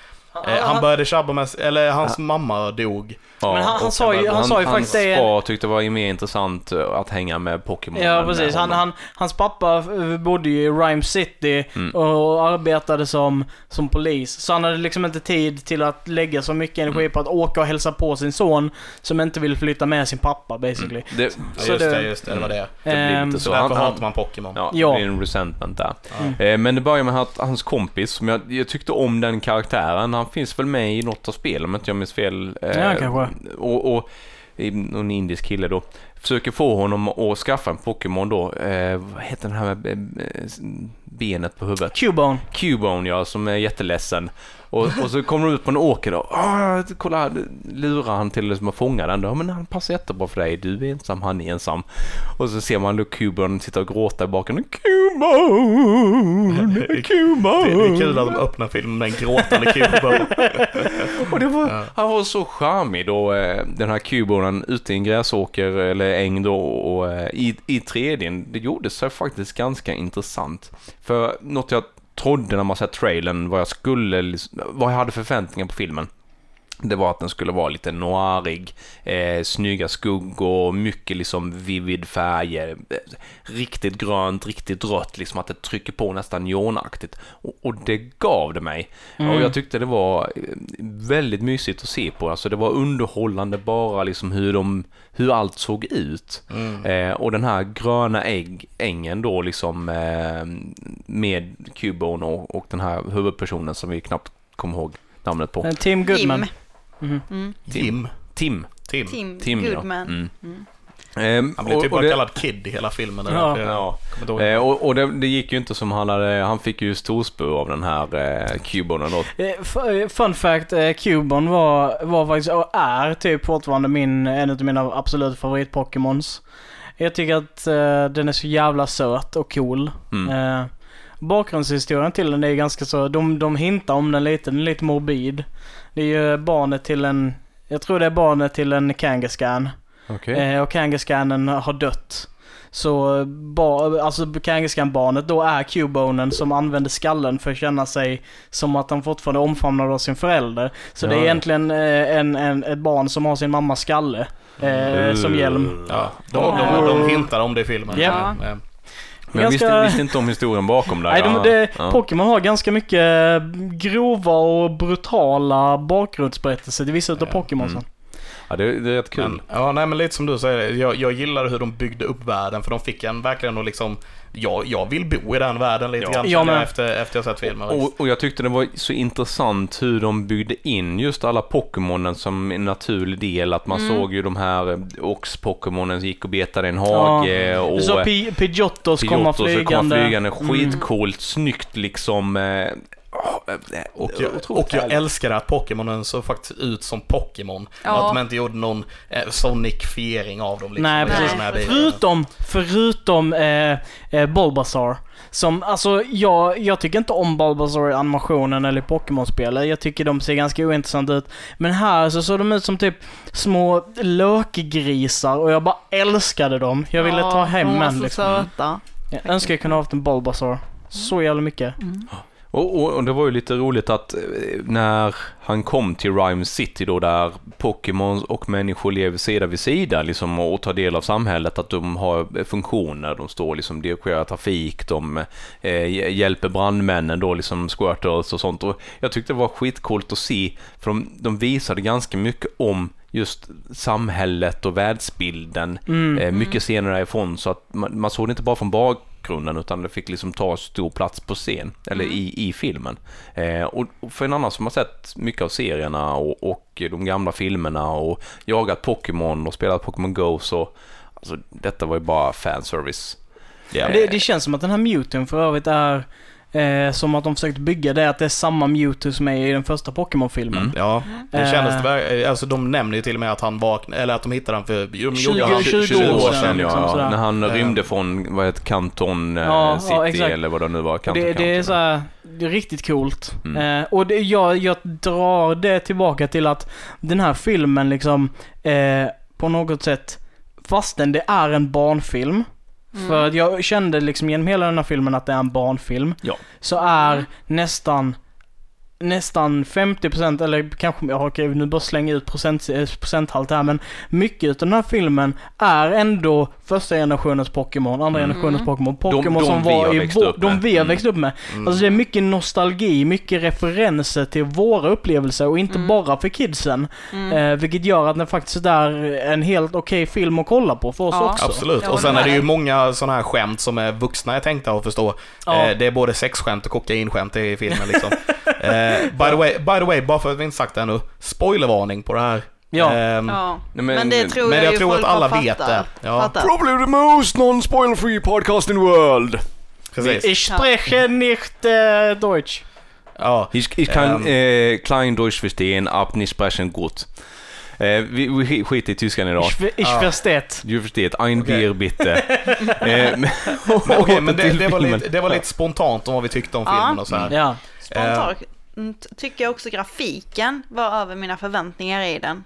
Speaker 2: eh, han började tjabba med, eller hans mamma dog.
Speaker 1: Ja,
Speaker 4: Men han- han sa ju- han sa ju faktiskt det-
Speaker 1: Hans far tyckte det var mer intressant eh, att hänga med Pokémon.
Speaker 4: Ja, precis. Han, han, hans pappa eh, bodde ju i Rhyme City
Speaker 1: Mm.
Speaker 4: och arbetade som, som polis. Så han hade liksom inte tid till att lägga så mycket energi
Speaker 1: Mm.
Speaker 4: på att åka och hälsa på sin son som inte vill flytta med sin pappa basically.
Speaker 1: Det,
Speaker 2: Ja,
Speaker 4: Så
Speaker 2: just
Speaker 4: det-
Speaker 2: det, just det, det var det.
Speaker 1: det blir
Speaker 4: Ehm,
Speaker 1: lite
Speaker 2: Så
Speaker 1: så.
Speaker 2: därför
Speaker 1: Han,
Speaker 2: hatar man Pokémon.
Speaker 1: ja,
Speaker 4: Ja.
Speaker 1: det blir en resentment där.
Speaker 2: Ja.
Speaker 1: Men det börjar med att hans kompis, som jag, jag tyckte om den karaktären, han finns väl med i något av spelen om inte jag minns fel. Eh,
Speaker 4: Ja, kanske.
Speaker 1: Och, och någon indisk kille då, försöker få honom att skaffa en Pokémon då. Eh, vad heter den här med eh, benet på huvudet?
Speaker 4: Cubone.
Speaker 1: Cubone ja, som är jätteledsen. Och, och så kommer de ut på en åker då. Ah, kolla, här, lurar han till liksom att fånga den då. Men han passar jättebra för dig. Du är ensam, han är ensam. Och så ser man då Cubone sitta och gråta i bakgrunden. Cubone, Cubone.
Speaker 2: Det, det är kul att de öppnar filmen med en gråtande Cubone.
Speaker 1: Och det var,
Speaker 2: Ja.
Speaker 1: han var så charmig då, eh, den här kubonen ute i en gräsåker eller äng då och eh, i, i 3D, det gjorde sig faktiskt ganska intressant. För något jag trodde när man sett trailern, vad jag skulle, vad jag hade för förväntningar på filmen. Det var att den skulle vara lite noirig, eh, snygga skuggor, mycket liksom vivid färger, eh, riktigt grönt, riktigt rött, liksom att det trycker på nästan neonaktigt. Och, och det gav det mig.
Speaker 4: Mm.
Speaker 1: Och jag tyckte det var eh, väldigt mysigt att se på. Alltså det var underhållande bara liksom hur, de, hur allt såg ut.
Speaker 2: Mm.
Speaker 1: Eh, och den här gröna ägg, ängen då liksom eh, med Cubone och, och den här huvudpersonen som vi knappt kommer ihåg namnet på.
Speaker 4: Tim Goodman.
Speaker 3: Jim.
Speaker 4: Mhm.
Speaker 3: Mm.
Speaker 2: Tim.
Speaker 1: Tim.
Speaker 2: Tim.
Speaker 3: Tim,
Speaker 1: Tim ja.
Speaker 3: Goodman.
Speaker 1: Mm.
Speaker 3: Mm.
Speaker 1: Ehm,
Speaker 2: Han blev typ
Speaker 1: och
Speaker 2: bara
Speaker 1: det-
Speaker 2: kallad Kid i hela filmen.
Speaker 4: Ja.
Speaker 1: Ja. Eh, och och det, det gick ju inte som han hade, han fick ju storspö av den här eh, Cubonen då.
Speaker 4: Eh, eh, Fun fact, eh, Cubone var, var faktiskt, och är typ fortfarande min, en av mina absolut favorit-Pokémons. Jag tycker att eh, den är så jävla söt och cool.
Speaker 1: Mm.
Speaker 4: Eh, bakgrundshistorien till den är ganska så, de, de hintar om den lite, den är lite morbid. Det är ju barnet till en, jag tror det är barnet till en Kangaskhan.
Speaker 1: Okej.
Speaker 4: Eh, och Kangaskanen har dött. Så ba, alltså Kangaskan-barnet då är Cubonen som använder skallen för att känna sig som att han fortfarande omfamnar av sin förälder. Så det är
Speaker 1: Ja.
Speaker 4: egentligen eh, en, en, ett barn som har sin mammas skalle eh, som hjälm.
Speaker 2: Ja, de, de, de hintar om det i filmen.
Speaker 4: Ja.
Speaker 2: Eh,
Speaker 1: Men jag visste,
Speaker 4: ganska-
Speaker 1: visste inte om historien bakom det.
Speaker 4: Nej, de,
Speaker 1: Ja,
Speaker 4: det,
Speaker 1: ja.
Speaker 4: Pokémon har ganska mycket grova och brutala bakgrundsberättelser till vissa utav
Speaker 2: Ja.
Speaker 4: Pokémonsen.
Speaker 1: Mm. Ja, det, det är rätt kul.
Speaker 2: Men, ja, nej men lite som du säger, jag, jag gillade hur de byggde upp världen för de fick en verkligen att liksom, jag, jag vill bo i den världen lite
Speaker 1: Ja.
Speaker 2: grann
Speaker 4: jag med.
Speaker 2: efter, efter jag sett filmen.
Speaker 1: Och, och jag tyckte det var så intressant hur de byggde in just alla Pokémonen som en naturlig del. Att man
Speaker 3: Mm.
Speaker 1: såg ju de här eh, Ox-Pokémonen som gick och betade i en hage. och
Speaker 4: Du sa Pi- Pidgeottos komma
Speaker 1: Pidgeottos som
Speaker 4: flygande.
Speaker 1: kom flygande.
Speaker 4: Mm.
Speaker 1: Skitcoolt, snyggt liksom.
Speaker 2: Och jag, och jag älskade att Pokémonen såg faktiskt ut som Pokémon.
Speaker 3: Ja.
Speaker 2: Att de inte gjorde någon eh, sonifiering av dem. Liksom,
Speaker 4: Nej,
Speaker 3: precis.
Speaker 2: bitar.
Speaker 4: Förutom, förutom eh, eh, Bulbasaur. Som, alltså jag, jag tycker inte om Bulbasaur i animationen eller i Pokémon-spelet. Jag tycker de ser ganska ointressanta ut. Men här så såg de ut som typ små lökgrisar och jag bara älskade dem. Jag ville ta hem
Speaker 3: de var
Speaker 4: en
Speaker 3: så
Speaker 4: liksom.
Speaker 3: söta.
Speaker 4: Jag önskar jag kunde ha haft en Bulbasaur. Så jävla mycket.
Speaker 3: Mm.
Speaker 1: Och, och, och det var ju lite roligt att eh, när han kom till Rhyme City då där Pokémon och människor lever sida vid sida liksom och tar del av samhället, att de har funktioner, de står liksom dirigerar trafik, de eh, hjälper brandmännen då liksom squirtles och sånt. Och jag tyckte det var skitcoolt att se för de, de visade ganska mycket om just samhället och världsbilden
Speaker 4: Mm.
Speaker 1: eh, mycket scener därifrån så att man, man såg det inte bara från bakgrunden utan det fick liksom ta stor plats på scen eller i, i filmen. Eh, och, för en annan som har sett mycket av serierna och, och de gamla filmerna och jagat Pokémon och spelat Pokémon Go så alltså, detta var ju bara fanservice.
Speaker 2: Ja.
Speaker 4: Det, det känns som att den här Mewtwo för övrigt är eh, som att de försökt bygga det, att det är samma Mewtwo som är i den första Pokémon-filmen.
Speaker 1: Mm.
Speaker 2: Ja, det
Speaker 4: Eh.
Speaker 2: kändes det ver- Alltså de nämner ju till och med att han vaknade, eller att de hittade han för... De
Speaker 4: 20
Speaker 2: gjorde han,
Speaker 4: 20
Speaker 1: 20 år
Speaker 4: sedan,
Speaker 1: sedan,
Speaker 4: liksom
Speaker 1: ja,
Speaker 4: sådär.
Speaker 1: när han
Speaker 2: Eh.
Speaker 1: rymde från vad heter Canton eh,
Speaker 4: Ja, ja,
Speaker 1: City
Speaker 4: exakt.
Speaker 1: eller vad det nu var.
Speaker 4: Och
Speaker 1: Canton
Speaker 4: det, det är
Speaker 1: County.
Speaker 4: så här, det är riktigt coolt.
Speaker 1: Mm.
Speaker 4: Eh, och det, jag, jag drar det tillbaka till att den här filmen liksom, eh, på något sätt, fastän det är en barnfilm, för jag kände liksom genom hela den här filmen att det är en barnfilm,
Speaker 1: Ja.
Speaker 4: så är nästan nästan 50% eller kanske, ja, okej nu bara slänga ut procent, eh, procenthalt här men mycket utav den här filmen är ändå första generationens Pokémon, andra
Speaker 1: Mm.
Speaker 4: generationens Pokémon, Pokémon som var i vår,
Speaker 1: upp
Speaker 4: de
Speaker 1: med.
Speaker 4: vi har
Speaker 1: Mm.
Speaker 4: växt upp med. Alltså det är mycket nostalgi, mycket referenser till våra upplevelser och inte bara för kidsen. Eh, vilket gör att den faktiskt är en helt okej film att kolla på för oss
Speaker 3: Ja.
Speaker 4: också.
Speaker 2: Absolut.
Speaker 3: Jag
Speaker 2: Och sen är det ju många sådana här skämt som är vuxna är tänkta att förstå.
Speaker 4: Ja.
Speaker 2: Eh, det är både sexskämt och kokainskämt i filmen liksom. eh, by, the way, by the way, bara för att vi inte sagt det ännu, spoilervarning på det här.
Speaker 4: Ja.
Speaker 2: Ehm,
Speaker 3: Ja. Men,
Speaker 1: men-
Speaker 3: det tror
Speaker 2: men
Speaker 3: jag,
Speaker 2: jag
Speaker 3: ju
Speaker 2: tror
Speaker 3: folk
Speaker 2: att alla vet det. Ja.
Speaker 1: Probably the most non-spoiler-free podcast in the world.
Speaker 2: Precis.
Speaker 4: Ich spreche nicht äh, Deutsch.
Speaker 2: Ja.
Speaker 1: Ich, ich kan
Speaker 2: Ähm.
Speaker 1: eh, klein Deutsch verstehen, ab nicht sprechen gut. Eh, vi, vi skiter i tyskan idag.
Speaker 4: Ich, ich
Speaker 2: Ja.
Speaker 4: versteht.
Speaker 1: Du försteht, ein
Speaker 2: Okej.
Speaker 1: Bier bitte. eh, men,
Speaker 2: okej, men det, det, var lite, det var lite spontant om vad vi tyckte om
Speaker 3: Ja.
Speaker 2: filmen och så här.
Speaker 4: Ja.
Speaker 3: Spontant t- tycker jag också grafiken var över mina förväntningar i den.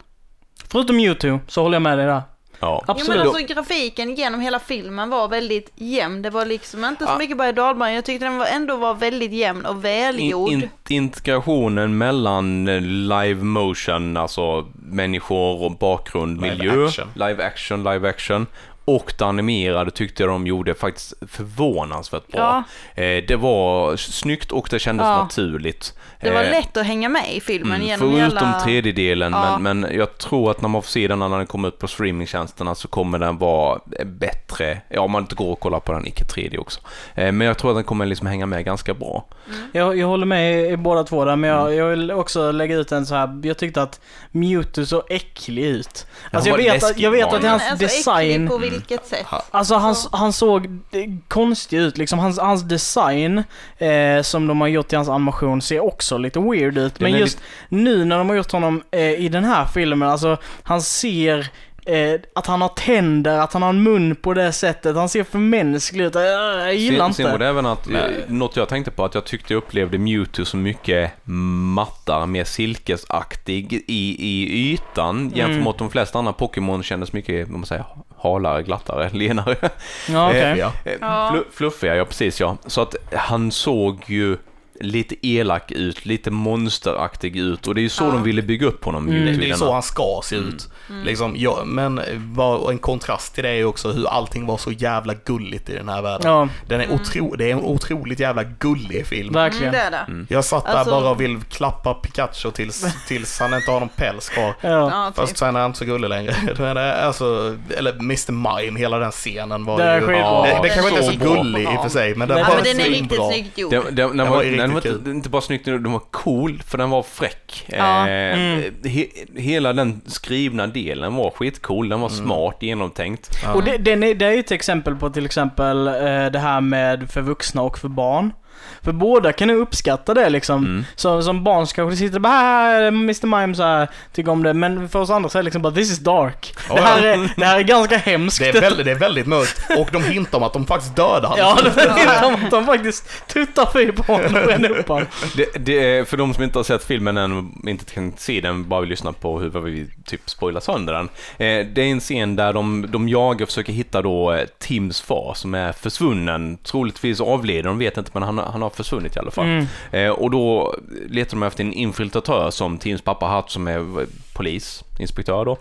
Speaker 4: Förutom Mewtwo så håller jag med dig där.
Speaker 1: Ja.
Speaker 3: Jo
Speaker 4: Absolut.
Speaker 3: men alltså grafiken genom hela filmen var väldigt jämn. Det var liksom inte så
Speaker 1: Ja.
Speaker 3: mycket berg och dalbana. Jag tyckte den var, ändå var väldigt jämn och välgjord.
Speaker 1: In, in, integrationen mellan eh, live motion, alltså människor och bakgrund,
Speaker 2: Live
Speaker 1: miljö,
Speaker 2: action.
Speaker 1: live action, live action och det animerade tyckte jag de gjorde faktiskt förvånansvärt bra. Eh, det var snyggt och det kändes
Speaker 3: Ja.
Speaker 1: naturligt.
Speaker 3: Det var
Speaker 1: Eh,
Speaker 3: lätt att hänga med i filmen
Speaker 1: Mm,
Speaker 3: genom
Speaker 1: förutom
Speaker 3: hela...
Speaker 1: tredjedelen,
Speaker 3: Ja.
Speaker 1: men, men jag tror att när man får se den när den kommer ut på streamingtjänsterna så kommer den vara bättre. Ja, om man inte går och kollar på den icke 3D också. Eh, Men jag tror att den kommer liksom hänga med ganska bra.
Speaker 4: Jag, jag håller med i, båda två där, men jag, jag vill också lägga ut en så här. Jag tyckte att Mewtwo såg äcklig ut. Alltså jag vet, att, jag vet att hans
Speaker 3: alltså,
Speaker 4: design...
Speaker 3: vilket sätt?
Speaker 4: Alltså han, han såg konstig ut liksom. Hans, hans design eh, som de har gjort i hans animation ser också lite weird ut. Men just nu när de har gjort honom eh, i den här filmen, alltså han ser eh, att han har tänder, att han har en mun på det sättet. Han ser för mänsklig ut. Jag gillar
Speaker 1: Sen, sen var
Speaker 4: inte.
Speaker 1: det även att,
Speaker 2: Men-
Speaker 1: eh, något jag tänkte på, att jag tyckte jag upplevde Mewtwo som mycket mattare, mer silkesaktig i, i ytan jämfört
Speaker 4: Mm.
Speaker 1: mot de flesta andra Pokémon kändes mycket, vad man säger, halare, glattare, lenare.
Speaker 4: Ja, okej.
Speaker 2: Eh, ja.
Speaker 1: Eh, Fluffiga, ja precis ja. Så att han såg ju lite elak ut, lite monsteraktig ut och det är ju så
Speaker 3: Ja.
Speaker 1: de ville bygga upp honom.
Speaker 4: Mm.
Speaker 2: Det är så han ska se ut.
Speaker 3: Mm.
Speaker 2: Liksom, ja, men var, en kontrast till det är ju också hur allting var så jävla gulligt i den här världen.
Speaker 4: Ja,
Speaker 2: Den är otro, det är en otroligt jävla gullig film.
Speaker 3: Mm,
Speaker 4: verkligen.
Speaker 3: det är det.
Speaker 2: Jag satt där
Speaker 3: Alltså-
Speaker 2: bara och vill klappa Pikachu tills, tills han inte har någon päls kvar.
Speaker 4: Ja.
Speaker 3: Ja,
Speaker 2: Fast
Speaker 3: typ.
Speaker 2: sen är han inte så gullig längre. Men det är alltså, eller Mr. Mime, hela den scenen var
Speaker 4: Det är
Speaker 2: ju...
Speaker 4: skitbra.
Speaker 2: det, det kanske inte är
Speaker 1: Så
Speaker 2: så gullig i och för sig, men den
Speaker 3: Ja,
Speaker 2: var
Speaker 3: men den är
Speaker 2: svinbra.
Speaker 3: riktigt snyggt gjord.
Speaker 1: Den, den, den,
Speaker 2: Den
Speaker 1: var,
Speaker 2: var
Speaker 1: den var inte, inte bara snyggt, den var cool för den var fräck.
Speaker 3: Ja.
Speaker 1: Eh,
Speaker 4: Mm.
Speaker 1: he, hela den skrivna delen var skitcool, den var smart, genomtänkt.
Speaker 2: Ja.
Speaker 4: Och det, är, det är ju ett exempel på till exempel eh, det här med för vuxna och för barn. För båda kan ju uppskatta det liksom.
Speaker 1: Mm.
Speaker 4: Så, som barn så kanske sitter och bara "Ah, Mr Mime så här, tycker om det. Men för oss andra så är det liksom bara this is dark.
Speaker 2: Ja,
Speaker 4: det, här
Speaker 2: ja.
Speaker 4: är, det här är ganska hemskt.
Speaker 2: Det är, väldigt, det är väldigt mörkt och de hintar om att de faktiskt dödar honom.
Speaker 4: Ja, det är de, de faktiskt tuttar fy på honom och bränner upp honom.
Speaker 1: Det, det, är- för de som inte har sett filmen än och inte kan se den, bara vill lyssna på hur vi typ spoilar sönder den. Eh, det är en scen där de, de jagar och försöker hitta då eh, Tims far som är försvunnen, troligtvis avliden, de vet inte, men han, han har försvunnit i alla fall.
Speaker 4: Mm.
Speaker 1: Eh, och då letar de efter en infiltratör som Teams pappa har haft som är polis, inspektör då.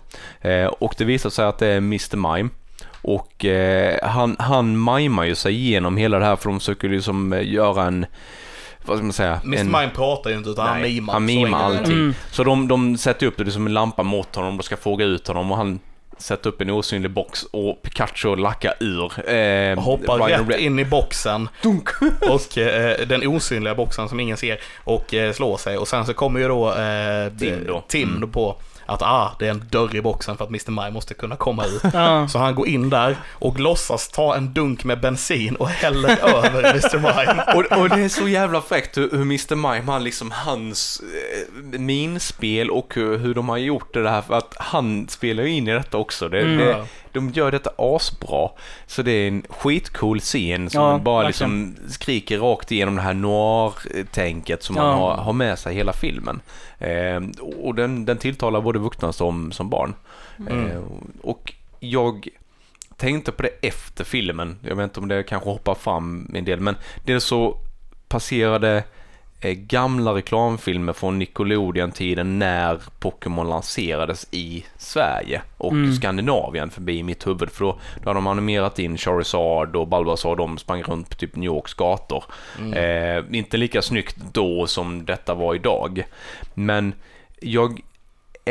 Speaker 1: Eh, och det visar sig att det är Mr. Mime. Och eh, han, han mimar ju sig igenom hela det här för de försöker liksom eh, göra en, vad ska man säga?
Speaker 2: Mr.
Speaker 1: en,
Speaker 2: Mime pratar ju inte utan han
Speaker 1: Nej,
Speaker 2: mimar.
Speaker 1: han
Speaker 2: Så
Speaker 1: mimar
Speaker 2: är det.
Speaker 1: allting.
Speaker 4: Mm.
Speaker 1: Så de, de sätter upp det som en lampa mot honom och ska fråga ut honom och han sätter upp en osynlig box och Pikachu lackar ur. Eh,
Speaker 2: hoppar
Speaker 1: Ryan
Speaker 2: rätt
Speaker 1: Re-
Speaker 2: in i boxen. Och eh, den osynliga boxen som ingen ser. Och eh, slår sig. Och sen så kommer ju då eh,
Speaker 1: Tim då.
Speaker 2: Tim då på att ah, det är en dörr i boxen för att Mr. Mime måste kunna komma ut.
Speaker 4: Ja.
Speaker 2: Så han går in där och låtsas ta en dunk med bensin och häller över Mr. Mime.
Speaker 1: och, och det är så jävla fräckt hur, hur Mr. Mime, han liksom hans eh, minspel och hur, hur de har gjort det här för att han spelar ju in i detta också. Det,
Speaker 4: Mm.
Speaker 1: det, de gör detta asbra. Så det är en skitcool scen som
Speaker 4: Ja,
Speaker 1: bara
Speaker 4: verkligen.
Speaker 1: liksom skriker rakt igenom det här noir-tänket som man
Speaker 4: Ja.
Speaker 1: har, har med sig hela filmen. Eh, och den, den tilltalar både vuxna som, som barn.
Speaker 2: Mm.
Speaker 1: Eh, och jag tänkte på det efter filmen. Jag vet inte om det kanske hoppar fram en del, men det är så passerade gamla reklamfilmer från Nickelodeon-tiden när Pokémon lanserades i Sverige och
Speaker 4: Mm.
Speaker 1: Skandinavien förbi mitt huvud. För då, då hade de animerat in Charizard och Bulbasaur, de sprang runt på typ New Yorks gator. Eh, inte lika snyggt då som detta var idag. Men jag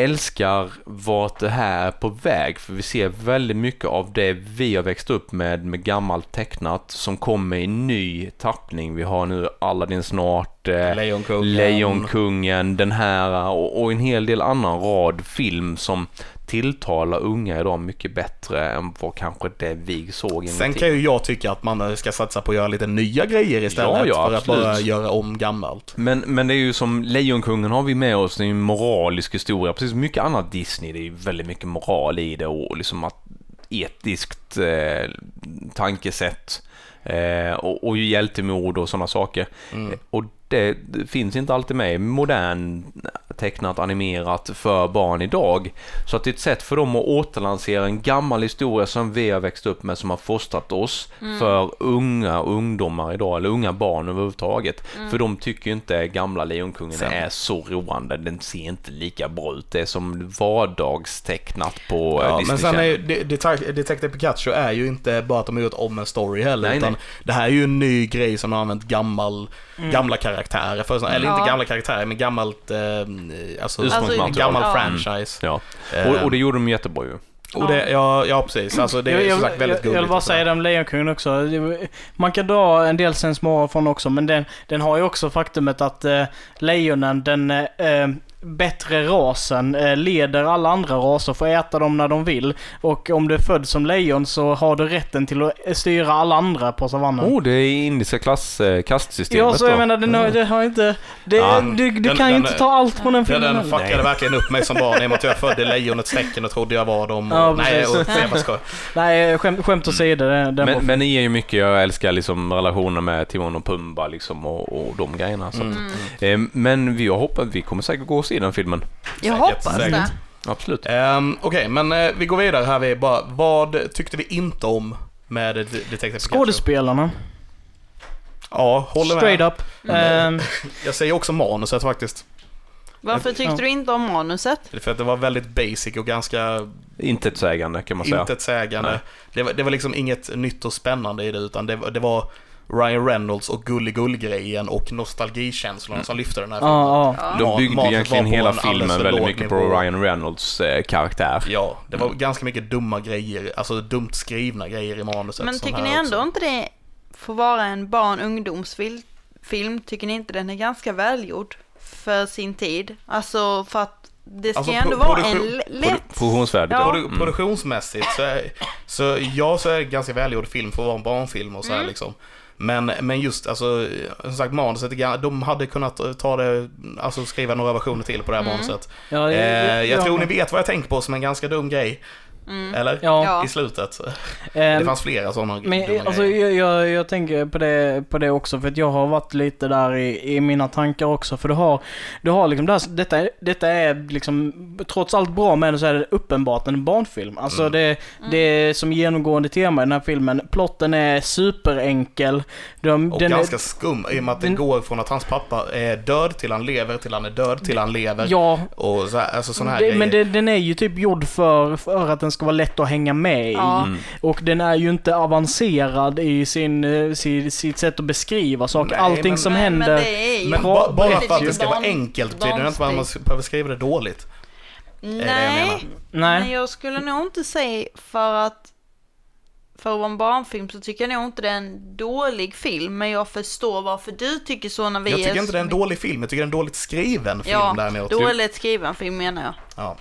Speaker 1: älskar vart det här är på väg för vi ser väldigt mycket av det vi har växt upp med med gammalt tecknat som kommer i ny tappning. Vi har nu Aladdin snart, eh,
Speaker 2: Lejonkungen.
Speaker 1: Lejonkungen, den här och, och en hel del annan rad film som tilltalar unga idag mycket bättre än vad kanske det vi såg
Speaker 2: Sen kan ju jag tycka att man ska satsa på att göra lite nya grejer istället
Speaker 1: Ja, ja,
Speaker 2: för att bara göra om gammalt.
Speaker 1: Men, men det är ju som Lejonkungen har vi med oss, det är ju en moralisk historia. Precis som mycket annat Disney, det är ju väldigt mycket moral i det och liksom att etiskt eh, tankesätt eh, och, och hjältemod och sådana saker.
Speaker 2: Mm.
Speaker 1: Och det, finns inte alltid med i modern tecknat animerat för barn idag. Så att det är ett sätt för dem att återlansera en gammal historia som vi har växt upp med som har fostrat oss för unga ungdomar idag, eller unga barn överhuvudtaget. För de tycker ju inte gamla Lejonkungen är så roande, den ser inte lika bra ut. Det är som vardagstecknat på eh,
Speaker 2: Ja,
Speaker 1: Disney
Speaker 2: men sen är ju, De- Detec- Detective Pikachu är ju inte bara att de har gjort om en story heller,
Speaker 1: Nej,
Speaker 2: utan
Speaker 1: nej.
Speaker 2: det här är ju en ny grej som har använt gammal, gamla karaktärer för, eller
Speaker 3: Ja.
Speaker 2: inte gamla karaktärer, men gammalt, eh, alltså,
Speaker 1: Ursprungsmaterial.
Speaker 2: gammal
Speaker 3: Ja.
Speaker 2: franchise.
Speaker 1: Ja.
Speaker 2: Eh,
Speaker 1: Och, och det gjorde de jättebra ju.
Speaker 2: och det, ja, ja precis, alltså det är
Speaker 4: jag,
Speaker 2: som sagt väldigt gulligt.
Speaker 4: jag vill bara säga det om Lejonkungen också. Man kan dra en del sensmoral från också, men den, den har ju också faktumet att eh, lejonen, den eh, bättre rasen, eh, leder alla andra raser, får äta dem när de vill. Och om du är född som lejon så har du rätten till att eh, styra alla andra på savannen.
Speaker 1: Oh, det är indiska klass, eh, kastsystemet
Speaker 4: Ja, så jag
Speaker 1: då.
Speaker 4: menar, den har, det har inte... Det,
Speaker 2: Ja,
Speaker 4: du du
Speaker 2: den-
Speaker 4: kan ju
Speaker 2: den-
Speaker 4: inte ta allt från den
Speaker 2: Ja,
Speaker 4: filmen.
Speaker 2: den
Speaker 4: heller.
Speaker 2: fuckade
Speaker 1: Nej.
Speaker 2: verkligen upp mig som barn i och med att jag födde lejonets tecken och trodde jag var dem. Och,
Speaker 4: Ja,
Speaker 2: nej, och, nej.
Speaker 4: Nej, skämt, skämt åsido. Den, den var
Speaker 1: Men, men det ger ju mycket, jag älskar liksom relationen med Timon och Pumba liksom och, och de grejerna. Så.
Speaker 2: Mm.
Speaker 1: Men vi har hoppat, vi kommer säkert gå och se den filmen.
Speaker 3: Jag
Speaker 2: Säkert,
Speaker 3: hoppas
Speaker 2: säkert.
Speaker 3: det.
Speaker 1: Absolut.
Speaker 2: Ehm, Okej, men eh, vi går vidare här. Vi bara, vad tyckte vi inte om med Det- Detective Pikachu?
Speaker 4: Skådespelarna.
Speaker 2: Ja, håller
Speaker 4: Straight
Speaker 2: med.
Speaker 4: up. Ehm,
Speaker 2: Jag säger också manuset faktiskt.
Speaker 3: Varför tyckte
Speaker 4: Ja.
Speaker 3: du inte om manuset?
Speaker 2: För att det var väldigt basic och ganska
Speaker 1: Intetsägande kan man säga.
Speaker 2: intetsägande. Det var, det var liksom inget nytt och spännande i det, utan det, var- det var Ryan Reynolds och gulligull-grejen och nostalgikänslan som lyfte den här filmen.
Speaker 4: ja, ja.
Speaker 1: De byggde egentligen hela filmen
Speaker 2: för
Speaker 1: väldigt mycket
Speaker 2: nivå.
Speaker 1: på Ryan Reynolds eh, karaktär.
Speaker 2: Ja, det var ganska mycket dumma grejer, alltså dumt skrivna grejer i manuset.
Speaker 3: Men tycker ni ändå
Speaker 2: också.
Speaker 3: inte det får vara en barn ungdomsfilm? Film, tycker ni inte den är ganska välgjord för sin tid? Alltså för att det ska
Speaker 2: Alltså,
Speaker 3: ändå vara en lätt...
Speaker 1: Produktionsvärdet.
Speaker 3: Ja.
Speaker 2: Produ- Produktionsmässigt så, är, så ja, så är det ganska välgjord film för att vara en barnfilm och så här
Speaker 3: Mm.
Speaker 2: liksom. Men, men just alltså, som sagt manuset, de hade kunnat ta det, alltså skriva några versioner till på det här
Speaker 3: Mm.
Speaker 2: manuset.
Speaker 4: ja,
Speaker 2: Eh, jag
Speaker 4: ja,
Speaker 2: tror ni vet vad jag tänker på som en ganska dum grej. Eller?
Speaker 4: Ja.
Speaker 2: I slutet. Det
Speaker 4: Ehm,
Speaker 2: fanns flera sådana
Speaker 4: Men
Speaker 2: dumma
Speaker 4: alltså,
Speaker 2: grejer.
Speaker 4: jag, jag, jag tänker på det, på det också för att jag har varit lite där i, i mina tankar också. För du har, du har liksom det här, detta, är- detta är liksom, trots allt bra med det så är det uppenbart en barnfilm. Alltså
Speaker 2: Mm.
Speaker 4: det, det är som genomgående tema i den här filmen. Plotten är superenkel. De,
Speaker 2: Och
Speaker 4: den
Speaker 2: ganska
Speaker 4: är,
Speaker 2: skum i och med att
Speaker 4: den-
Speaker 2: det går från att hans pappa är död till han lever, till han är död, till han lever.
Speaker 4: Ja,
Speaker 2: Och så här, alltså sådana här
Speaker 4: det,
Speaker 2: grejer.
Speaker 4: men det, den är ju typ gjord för, för att den ska vara lätt att hänga med
Speaker 3: Ja.
Speaker 4: i.
Speaker 1: Mm.
Speaker 4: Och den är ju inte avancerad i sin, eh, sin, sitt sätt att beskriva saker.
Speaker 2: Nej,
Speaker 4: Allting
Speaker 2: men-
Speaker 4: som
Speaker 3: Nej,
Speaker 4: händer.
Speaker 3: Men det är ju
Speaker 2: Men bara för att det ska vara enkelt betyder det inte att man behöver skriva det dåligt. är det jag
Speaker 3: Nej, men
Speaker 4: Nej.
Speaker 3: jag skulle nog inte säga för att för att vara en barnfilm så tycker jag nog inte det är en dålig film, men jag förstår varför du tycker så när vi
Speaker 2: Jag
Speaker 3: är
Speaker 2: tycker inte det är en dålig film, jag tycker det är en dåligt skriven film
Speaker 3: Ja,
Speaker 2: däremot.
Speaker 3: dåligt skriven film menar jag.
Speaker 2: Ja.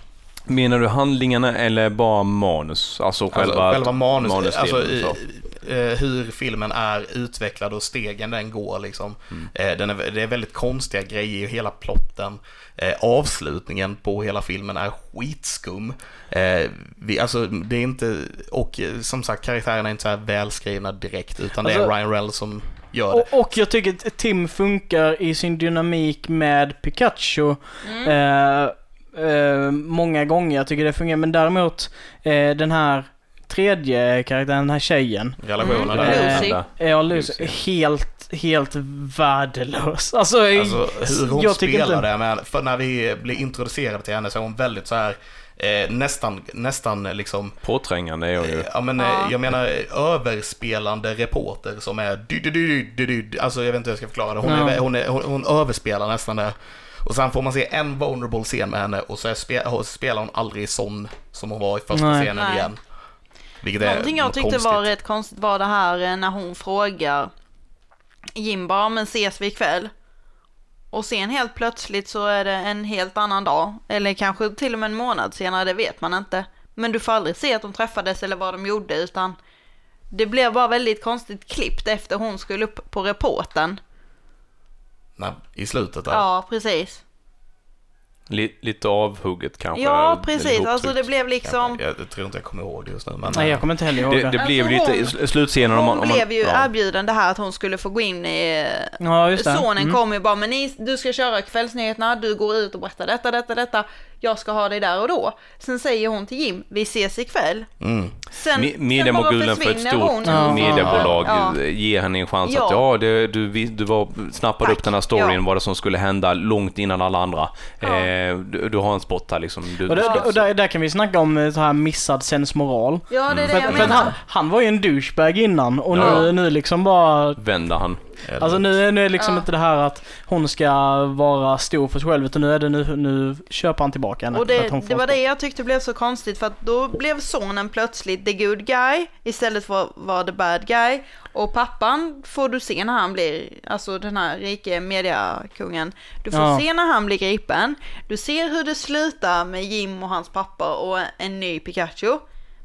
Speaker 1: Menar du handlingarna eller bara manus? Alltså själva,
Speaker 2: Alltså, själva manus,
Speaker 1: manusdelen,
Speaker 2: alltså i,
Speaker 1: så.
Speaker 2: eh, hur filmen är utvecklad och stegen den går liksom.
Speaker 1: Mm.
Speaker 2: Eh, den är, det är väldigt konstiga grejer i hela plotten. Eh, avslutningen på hela filmen är skitskum. Vi, alltså, det är inte, och som sagt karaktärerna är inte så här välskrivna direkt utan det är
Speaker 4: Alltså-
Speaker 2: Ryan Reynolds som gör det.
Speaker 4: Och, och jag tycker att Tim funkar i sin dynamik med Pikachu. Eh, eh, många gånger. Jag tycker det fungerar. Men däremot eh, den här tredje karaktären, den här tjejen.
Speaker 2: Relationen
Speaker 3: Mm.
Speaker 2: där.
Speaker 3: Lucy.
Speaker 4: Ja, Lucy.
Speaker 1: Lucy.
Speaker 4: Helt, helt värdelös. Alltså,
Speaker 2: Alltså hur hon
Speaker 4: jag
Speaker 2: spelar
Speaker 4: inte...
Speaker 2: det, men för när vi blir introducerade till henne så är hon väldigt så här eh, nästan, nästan liksom
Speaker 1: Påträngande är hon ju.
Speaker 2: Ja men eh,
Speaker 3: Ja.
Speaker 2: jag menar överspelande reporter som är dy, dy, dy, dy, dy, dy. Alltså jag vet inte hur jag ska förklara det. Hon,
Speaker 4: Ja.
Speaker 2: är, hon, är, hon, hon överspelar nästan det. Och sen får man se en vulnerable scen med henne och så spelar hon aldrig sån som hon var i första
Speaker 4: Nej.
Speaker 2: scenen
Speaker 3: Nej.
Speaker 2: igen. Vilket är
Speaker 3: Någonting jag tyckte
Speaker 2: konstigt.
Speaker 3: var rätt konstigt var det här eh, när hon frågar Jim bara, men ses vi ikväll? Och sen helt plötsligt så är det en helt annan dag. Eller kanske till och med en månad senare, det vet man inte. Men du får aldrig se att de träffades eller vad de gjorde utan det blev bara väldigt konstigt klippt efter hon skulle upp på reporten.
Speaker 2: I slutet där.
Speaker 3: Ja, precis.
Speaker 1: Li, lite avhugget kanske.
Speaker 3: Ja, precis. Alltså det blev liksom...
Speaker 2: Jag, jag tror inte jag kommer ihåg det just nu. Men,
Speaker 4: Nej, jag kommer inte heller ihåg
Speaker 1: Det,
Speaker 4: det.
Speaker 1: det blev
Speaker 3: Alltså,
Speaker 1: lite
Speaker 3: hon-
Speaker 1: slutscenen om man...
Speaker 3: Hon
Speaker 1: Om man
Speaker 3: blev ju
Speaker 1: ja.
Speaker 3: erbjuden det här att hon skulle få gå in i
Speaker 4: Ja, just det.
Speaker 3: Sonen
Speaker 4: Mm.
Speaker 3: kom ju bara, men ni, du ska köra kvällsnyheterna, du går ut och berättar detta, detta, detta. Jag ska ha dig där och då. Sen säger hon till Jim, vi ses ikväll.
Speaker 2: Mm.
Speaker 3: Sen,
Speaker 1: Me-
Speaker 3: sen
Speaker 1: Mediemogulen för ett stort
Speaker 3: hon.
Speaker 4: Ja.
Speaker 1: mediebolag
Speaker 3: Ja.
Speaker 1: ger henne en chans
Speaker 3: Ja.
Speaker 1: att ja, det, du, du var, snappade
Speaker 3: Tack.
Speaker 1: upp den här storyn,
Speaker 3: Ja.
Speaker 1: vad det som skulle hända långt innan alla andra.
Speaker 3: Ja.
Speaker 1: Eh, du, du har en spot här liksom. Du,
Speaker 4: Och,
Speaker 1: ska-
Speaker 4: och där, där kan vi snacka om eh, så här missad sensmoral.
Speaker 3: Ja, det är det
Speaker 4: För,
Speaker 3: jag
Speaker 4: för
Speaker 3: menar.
Speaker 4: han, han var ju en douchebag innan och
Speaker 1: Ja.
Speaker 4: nu, nu liksom bara...
Speaker 1: vänder han.
Speaker 2: Eller-
Speaker 4: Alltså nu, är- nu är det liksom
Speaker 3: Ja.
Speaker 4: inte det här att hon ska vara stor för sig själv utan nu är det nu, nu köper han tillbaka henne.
Speaker 3: Och det,
Speaker 4: att hon får
Speaker 3: det var det jag tyckte blev så konstigt för att då blev sonen plötsligt the good guy istället för att vara the bad guy. Och pappan får du se när han blir, alltså den här rike mediakungen. Du får
Speaker 4: Ja.
Speaker 3: se när han blir gripen. Du ser hur det slutar med Jim och hans pappa och en ny Pikachu.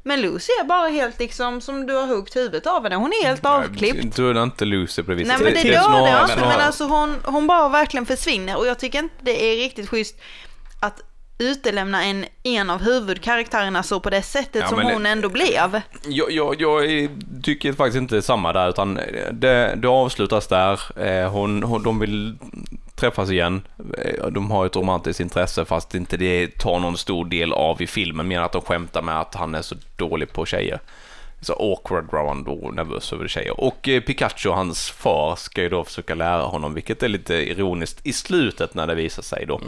Speaker 3: Men Lucy är bara helt liksom som du har huggt huvudet av henne. Hon är helt avklippt.
Speaker 1: Du är inte Lucy på det viset.
Speaker 3: Nej men det
Speaker 1: snarare-
Speaker 3: det också, men
Speaker 1: snarare-
Speaker 3: alltså hon, hon bara verkligen försvinner och jag tycker inte det är riktigt schysst att utelämna en, en av huvudkaraktärerna så på det sättet
Speaker 1: Ja,
Speaker 3: som
Speaker 1: men det-
Speaker 3: hon ändå blev.
Speaker 1: Jag, jag, jag tycker faktiskt inte samma där, utan det, det avslutas där. Eh, Hon, hon, de vill träffas igen. Eh, De har ett romantiskt intresse fast inte det tar någon stor del av i filmen, mer att de skämtar med att han är så dålig på tjejer. Så awkward var han då nervös över tjejer. Och eh, Pikachu, hans far, ska ju då försöka lära honom, vilket är lite ironiskt i slutet när det visar sig då.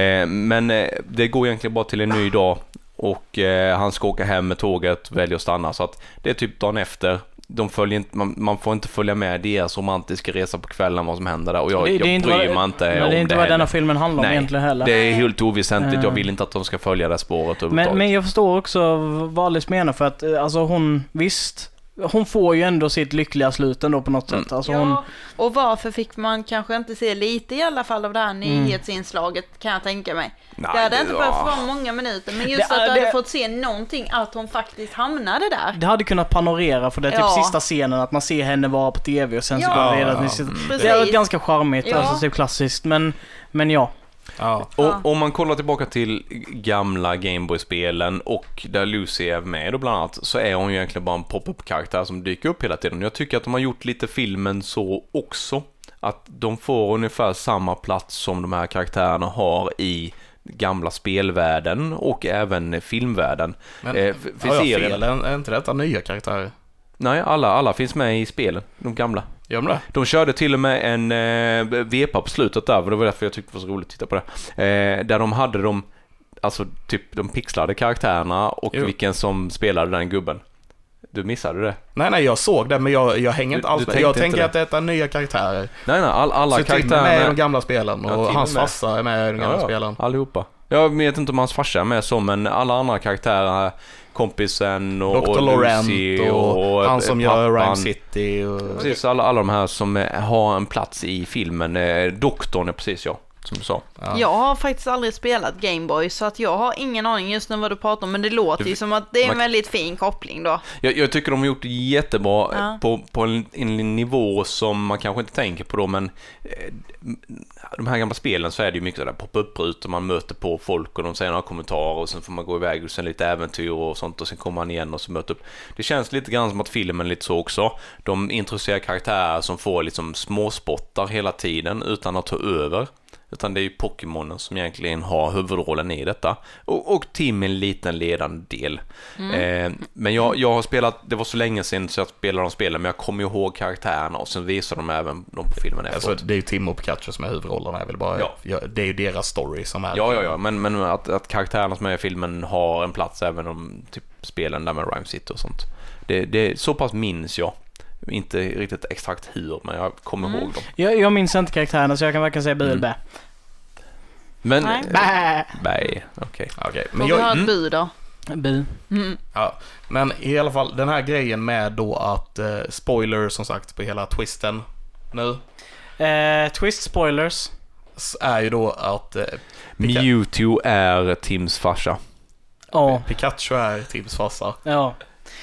Speaker 1: Eh, men det går egentligen bara till en ny dag och han ska åka hem med tåget, väljer att stanna. Så att det är typ dagen efter. De följer inte, man, man får inte följa med deras romantiska resa på kvällen, vad som händer där. Och jag,
Speaker 4: Det- det är inte
Speaker 1: bryr
Speaker 4: vad-
Speaker 1: mig inte
Speaker 4: Nej,
Speaker 1: om
Speaker 4: det är inte
Speaker 1: det
Speaker 4: vad denna filmen handlar om
Speaker 1: Nej,
Speaker 4: egentligen heller.
Speaker 1: Det är helt oväsentligt. Jag
Speaker 4: Eh.
Speaker 1: vill inte att de ska följa det spåret
Speaker 4: Men, men jag förstår också vad Alice menar för att eh, alltså hon, visst, hon får ju ändå sitt lyckliga slut ändå på något
Speaker 1: Mm.
Speaker 4: sätt. Alltså hon,
Speaker 3: Ja, och varför fick man kanske inte se lite i alla fall av det här nyhetsinslaget kan jag tänka mig.
Speaker 1: Nej,
Speaker 3: det hade
Speaker 1: det
Speaker 3: inte
Speaker 1: var-
Speaker 3: behövt vara många minuter, men just
Speaker 4: Det-
Speaker 3: att du hade
Speaker 4: det-
Speaker 3: fått se någonting, att hon faktiskt hamnade där.
Speaker 4: det hade kunnat panorera för det är typ
Speaker 3: Ja.
Speaker 4: sista scenen att man ser henne vara på TV och sen så
Speaker 3: Ja.
Speaker 4: går det vidare.
Speaker 2: Mm.
Speaker 4: Det är ganska charmigt,
Speaker 3: Ja.
Speaker 4: alltså typ klassiskt men, men ja.
Speaker 2: Ja.
Speaker 1: Och
Speaker 3: Ja.
Speaker 1: om man kollar tillbaka till gamla Gameboy-spelen och där Lucy är med då bland annat, så är hon ju egentligen bara en pop-up-karaktär som dyker upp hela tiden. Jag tycker att de har gjort lite filmen så också. Att de får ungefär samma plats som de här karaktärerna har i gamla spelvärlden och även filmvärlden.
Speaker 2: Men
Speaker 1: Eh, för- för
Speaker 2: har jag
Speaker 1: serien-
Speaker 2: fel? Är, är inte detta nya karaktärer?
Speaker 1: Nej, alla, alla finns med i spelen, de gamla.
Speaker 2: Gör de det?
Speaker 1: De körde till och med en eh, vepa på slutet där, och det var därför jag tyckte det var så roligt att titta på det. Eh, där de hade de, alltså typ de pixlade karaktärerna och
Speaker 2: Jo.
Speaker 1: vilken som spelade den gubben. Du missade det?
Speaker 2: Nej, nej, jag såg det, men jag, jag hänger
Speaker 1: Du-
Speaker 2: inte alls med. Jag tänker
Speaker 1: det?
Speaker 2: att detta är nya karaktärer.
Speaker 1: Nej, nej, all, alla
Speaker 2: Så Tim är med i de gamla spelen
Speaker 1: Ja,
Speaker 2: och
Speaker 1: är
Speaker 2: hans farsa är med i de gamla spelen.
Speaker 1: allihopa. Jag vet inte om hans farsa är med så, men alla andra karaktärer, kompisen och,
Speaker 2: Dr.
Speaker 1: och
Speaker 2: Laurent och,
Speaker 1: och,
Speaker 2: han som gör
Speaker 1: pappan.
Speaker 2: Rhyme City och...
Speaker 1: Precis, alla, alla de här som eh, har en plats i filmen. Eh, doktorn är precis jag, som du sa.
Speaker 2: Ja.
Speaker 3: Jag har faktiskt aldrig spelat Gameboy så att jag har ingen aning just nu vad du pratar om men det låter ju
Speaker 1: Du-
Speaker 3: som att det är en väldigt fin koppling då.
Speaker 1: Jag, jag tycker de har gjort det jättebra
Speaker 3: Ja.
Speaker 1: på, på en, en nivå som man kanske inte tänker på då, men eh, de här gamla spelen så är det ju mycket sådär pop-up-rutor, man möter på folk och de säger några kommentarer och sen får man gå iväg och sen lite äventyr och sånt och sen kommer man igen och så möter upp. Det känns lite grann som att filmen lite så också. De introducerar karaktärer som får liksom småspottar hela tiden utan att ta över. Utan det är ju Pokémonen som egentligen har huvudrollen i detta. Och, och Tim är en liten ledande del. Eh, men jag, jag har spelat, det var så länge sedan så jag spelade de spelen, men jag kommer ihåg karaktärerna och sen visar de även dem på filmen efteråt.
Speaker 2: Alltså, det är ju Tim och Pikachu som är huvudrollerna. Jag vill bara,
Speaker 1: Ja.
Speaker 2: ja. det är ju deras story som är...
Speaker 1: Ja, ja, ja, men, men att, att karaktärerna som är i filmen har en plats även om typ spelen där med Rhyme City och sånt. Det, det, så pass minns jag. Inte riktigt exakt hur, men jag kommer ihåg dem.
Speaker 4: Jag, jag minns inte karaktärerna så jag kan varken säga bu eller bä.
Speaker 1: Men...
Speaker 3: Nej.
Speaker 4: Bä!
Speaker 1: Nej, okej.
Speaker 2: Okej,
Speaker 3: Får
Speaker 2: men jag...
Speaker 3: ett
Speaker 1: mm.
Speaker 3: bud då?
Speaker 4: Bu.
Speaker 3: Mm.
Speaker 2: Ja, men i alla fall den här grejen med då att, eh, spoiler som sagt på hela twisten nu,
Speaker 4: Eh, twist spoilers.
Speaker 2: är ju då att eh, Pika-
Speaker 1: Mewtwo är Tims farsa.
Speaker 4: Ja,
Speaker 2: Pikachu är Tims farsa.
Speaker 4: ja.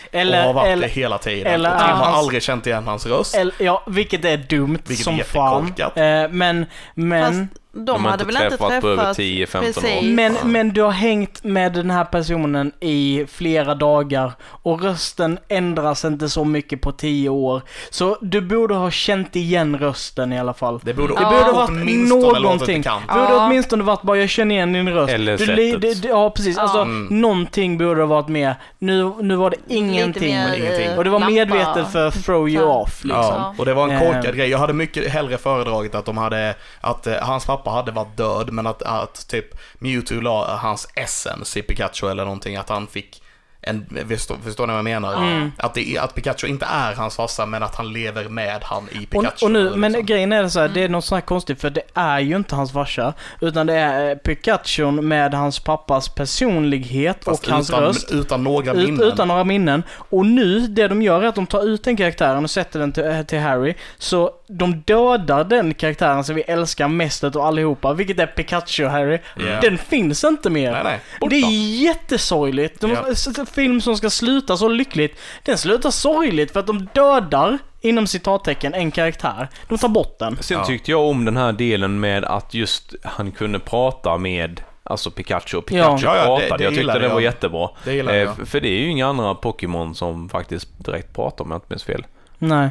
Speaker 2: Och har
Speaker 4: Eller,
Speaker 2: varit
Speaker 4: eller,
Speaker 2: det hela tiden.
Speaker 4: eller
Speaker 2: och Tim har
Speaker 4: hans-
Speaker 2: aldrig känt igen hans röst.
Speaker 4: eller, ja, vilket är dumt
Speaker 2: Vilket
Speaker 4: som
Speaker 2: är
Speaker 4: fan. Eh, men, men,
Speaker 3: Fast de,
Speaker 1: De
Speaker 3: hade väl inte
Speaker 1: träffats på över
Speaker 3: träffats
Speaker 1: 10-15 år.
Speaker 3: precis.
Speaker 4: men, men du har hängt med den här personen i flera dagar och rösten ändras inte så mycket på tio år. Så du borde ha känt igen rösten i alla fall.
Speaker 2: Det borde,
Speaker 4: Det
Speaker 3: Ja.
Speaker 4: borde ha varit någonting. Det borde
Speaker 3: Ja.
Speaker 4: åtminstone varit bara jag känner igen din röst.
Speaker 1: Eller
Speaker 4: du,
Speaker 1: sättet.
Speaker 4: det, det, ja, precis.
Speaker 3: Ja.
Speaker 4: Alltså,
Speaker 2: Mm.
Speaker 4: någonting borde ha varit med. Nu, nu var det ingenting.
Speaker 3: mer, eh,
Speaker 4: Och det var medvetet för att throw you off liksom.
Speaker 2: Ja, och det var en korkad
Speaker 4: Eh.
Speaker 2: grej. Jag hade mycket hellre föredragit att de hade, att eh, hans pappa Pappa hade varit död, men att, att typ Mewtwo la hans essence i Pikachu eller någonting, att han fick en, förstår, förstår ni vad jag menar?
Speaker 4: Mm.
Speaker 2: Att, det, att Pikachu inte är hans farsa, men att han lever med han i Pikachu.
Speaker 4: Och, och nu, men
Speaker 2: liksom.
Speaker 4: grejen är så här, det är något sånt här konstigt för det är ju inte hans farsa. Utan det är eh, Pikachu med hans pappas personlighet
Speaker 2: Fast
Speaker 4: och hans
Speaker 2: utan,
Speaker 4: röst.
Speaker 2: utan några
Speaker 4: Ut,
Speaker 2: minnen.
Speaker 4: utan några minnen. Och nu, det de gör är att de tar ut den karaktären och sätter den till, eh, till Harry. Så de dödar den karaktären som vi älskar mest av allihopa, vilket är Pikachu Harry.
Speaker 2: Ja.
Speaker 4: Den finns inte mer.
Speaker 2: Nej, nej.
Speaker 4: Det är jättesorgligt. De,
Speaker 2: Ja.
Speaker 4: Film som ska sluta så lyckligt, den slutar sorgligt för att de dödar, inom citattecken, en karaktär. De tar bort den.
Speaker 1: Sen
Speaker 2: Ja.
Speaker 1: tyckte jag om den här delen med att just han kunde prata med Alltså Pikachu och
Speaker 4: Ja.
Speaker 1: Pikachu
Speaker 2: Ja, ja, det-
Speaker 1: pratade.
Speaker 2: det
Speaker 1: jag tyckte det var jättebra.
Speaker 2: Det.
Speaker 1: Eh, för det är ju inga andra Pokémon som faktiskt direkt pratar om jag inte minns fel.
Speaker 4: Nej.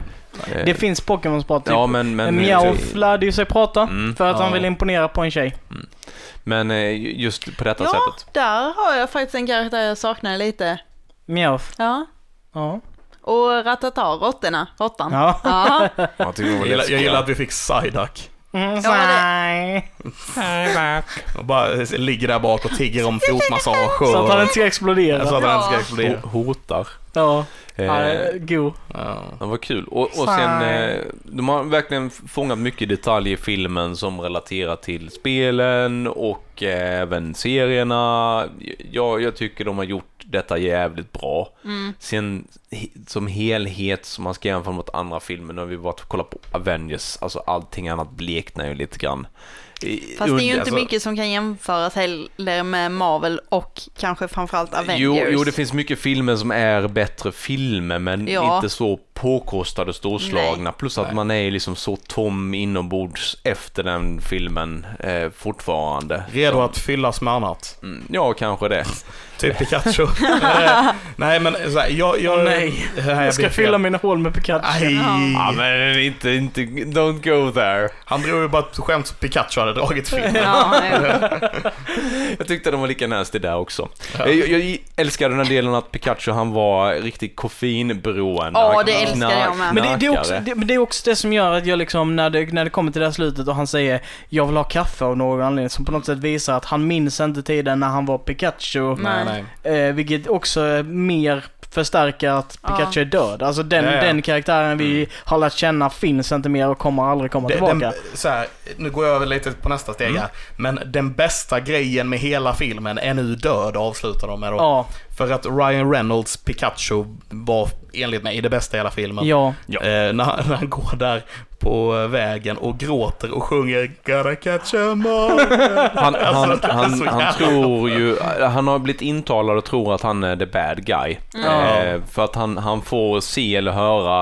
Speaker 1: Eh,
Speaker 4: Det finns Pokémon som pratar. Typ.
Speaker 1: ja, men... men
Speaker 4: Meowth lärde ju sig prata
Speaker 1: Mm.
Speaker 4: för att han
Speaker 2: Ja.
Speaker 4: vill imponera på en tjej.
Speaker 1: Men eh, just på detta
Speaker 3: Ja,
Speaker 1: sättet.
Speaker 3: där har jag faktiskt en karaktär jag saknar lite.
Speaker 4: Meowth.
Speaker 3: Ja.
Speaker 4: Ja.
Speaker 3: Och Ratata, råttorna, råttan.
Speaker 4: Ja.
Speaker 3: Ja.
Speaker 1: Jag,
Speaker 2: gillar, jag gillar att vi fick Psyduck.
Speaker 4: Mm,
Speaker 3: Ja.
Speaker 2: Och bara ligger där bak och tigger om fotmassage och...
Speaker 4: Så att han inte ska explodera.
Speaker 2: så att han inte ska
Speaker 3: Ja.
Speaker 2: explodera.
Speaker 1: Ho- hotar.
Speaker 4: Ja.
Speaker 1: Eh,
Speaker 4: god.
Speaker 2: Ja.
Speaker 1: Det var kul. Och, och sen, eh, de har verkligen fångat mycket detaljer i filmen som relaterar till spelen och eh, även serierna. Jag, jag tycker de har gjort detta jävligt bra.
Speaker 3: Mm.
Speaker 1: Sen som helhet som man ska jämföra mot andra filmer. Nu har vi varit och kollat på Avengers, alltså allting annat bleknar ju lite grann.
Speaker 3: Fast det är ju inte
Speaker 1: alltså-
Speaker 3: mycket som kan jämföras heller med Marvel och kanske framförallt Avengers.
Speaker 1: Jo, jo, det finns mycket filmer som är bättre filmer men
Speaker 3: Ja.
Speaker 1: inte så påkostade och storslagna. Plus att man är liksom så tom inombords efter den filmen eh, fortfarande.
Speaker 2: Redo att fyllas med annat.
Speaker 1: Mm, Ja, kanske det.
Speaker 2: Typ Pikachu. Nej men så här, jag... jag
Speaker 4: nej.
Speaker 2: Nej,
Speaker 4: Jag ska
Speaker 2: fel.
Speaker 4: fylla mina hål med Pikachu.
Speaker 2: Aj.
Speaker 1: Ja, men inte, inte, don't go there.
Speaker 2: Han drog ju bara ett skämt som Pikachu hade dragit i filmen.
Speaker 3: Ja.
Speaker 1: Jag tyckte de var lika nasty där också.
Speaker 2: Ja.
Speaker 1: Jag, jag älskar den här delen att Pikachu han var riktigt koffeinberoende.
Speaker 3: Ja,
Speaker 1: Han
Speaker 3: det älskar jag med.
Speaker 4: Men det, det, är också, det, men det är också det som gör att jag liksom, när det, när det kommer till det här slutet och han säger jag vill ha kaffe av någon anledning, som på något sätt visar att han minns inte tiden när han var Pikachu.
Speaker 2: Nej.
Speaker 4: Eh, vilket också är mer förstärker att
Speaker 3: Ja.
Speaker 4: Pikachu är död. Alltså den,
Speaker 2: Ja, ja.
Speaker 4: den karaktären vi har lärt känna finns inte mer och kommer aldrig komma
Speaker 2: Det-
Speaker 4: tillbaka.
Speaker 2: Den, så här, nu går jag över lite på nästa steg
Speaker 1: Mm.
Speaker 2: här. Men den bästa grejen med hela filmen är nu död, avslutar de med då.
Speaker 4: Ja,
Speaker 2: För att Ryan Reynolds Pikachu var enligt mig det bästa i hela filmen.
Speaker 4: ja.
Speaker 1: Ja.
Speaker 2: Eh, när, han, när han går där på vägen och gråter och sjunger Gotta catch 'em all.
Speaker 1: Han, han,
Speaker 2: Alltså,
Speaker 1: han, han
Speaker 2: jävla
Speaker 1: tror ju, han har blivit intalad och tror att han är the bad guy.
Speaker 4: Ja.
Speaker 1: Eh, för att han, han får se eller höra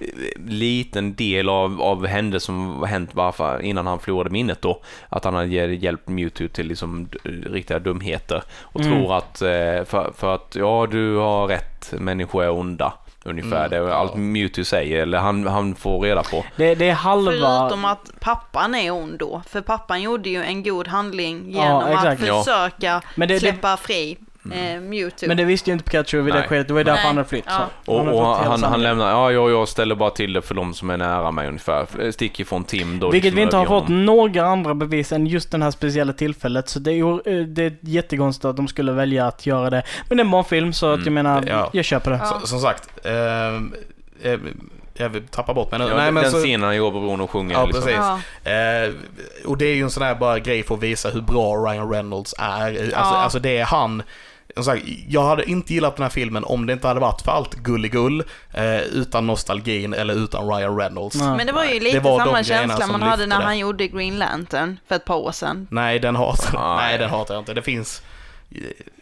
Speaker 1: eh, liten del av, av händelser som hänt varför, innan han förlorade minnet då. Att han har ge- hjälpt Mewtwo till liksom riktiga dumheter. Och
Speaker 4: Mm.
Speaker 1: tror att, eh, för, för att ja du har rätt, människor är onda. Ungefär,
Speaker 2: Mm,
Speaker 1: det är
Speaker 2: ja.
Speaker 1: allt Mewtwo säger, eller han, han får reda på.
Speaker 4: Det, det är halva...
Speaker 3: Förutom att pappan är ond då. För pappan gjorde ju en god handling
Speaker 4: Ja,
Speaker 3: genom
Speaker 4: exakt.
Speaker 3: att
Speaker 1: Ja.
Speaker 3: försöka
Speaker 4: Men det- det-
Speaker 3: släppa fri eh, Mewtwo.
Speaker 4: Men det visste ju inte Pikachu vid det
Speaker 1: Nej.
Speaker 4: skedet, det var ju därför
Speaker 3: Nej.
Speaker 4: han hade flytt.
Speaker 3: Ja.
Speaker 4: Så.
Speaker 1: Och,
Speaker 4: har
Speaker 1: och han, han lämnar, ja, ja, jag ställer bara till det för de som är nära mig ungefär. Stick ifrån Tim då.
Speaker 4: Vilket
Speaker 1: liksom
Speaker 4: vi inte har fått
Speaker 1: honom.
Speaker 4: några andra bevis än just det här speciella tillfället. Så det är eh, det är jättekonstigt att de skulle välja att göra det. Men det är en barnfilm så att jag
Speaker 1: Mm.
Speaker 4: menar,
Speaker 2: Ja.
Speaker 4: jag köper det.
Speaker 3: Ja.
Speaker 2: Så, som sagt, ehm, eh, jag vill tappa bort mig nu.
Speaker 1: Ja,
Speaker 2: Nej, men
Speaker 1: den
Speaker 2: så,
Speaker 1: scenen han går på bron och sjunger.
Speaker 2: Ja,
Speaker 1: liksom.
Speaker 2: precis.
Speaker 3: Ja.
Speaker 2: Eh, och det är ju en sån här bara grej för att visa hur bra Ryan Reynolds är. Alltså,
Speaker 3: Ja.
Speaker 2: alltså det är han. Jag hade inte gillat den här filmen om det inte hade varit för allt gulligull, eh, utan nostalgin eller utan Ryan Reynolds.
Speaker 4: Ja.
Speaker 3: Men det var ju
Speaker 2: Det
Speaker 3: lite
Speaker 2: var
Speaker 3: samma känsla
Speaker 2: som
Speaker 3: man hade när
Speaker 2: det.
Speaker 3: han gjorde Green Lantern för ett par år sedan.
Speaker 2: Nej, den hatar,
Speaker 1: Nej.
Speaker 2: nej, den hatar jag inte. Det finns...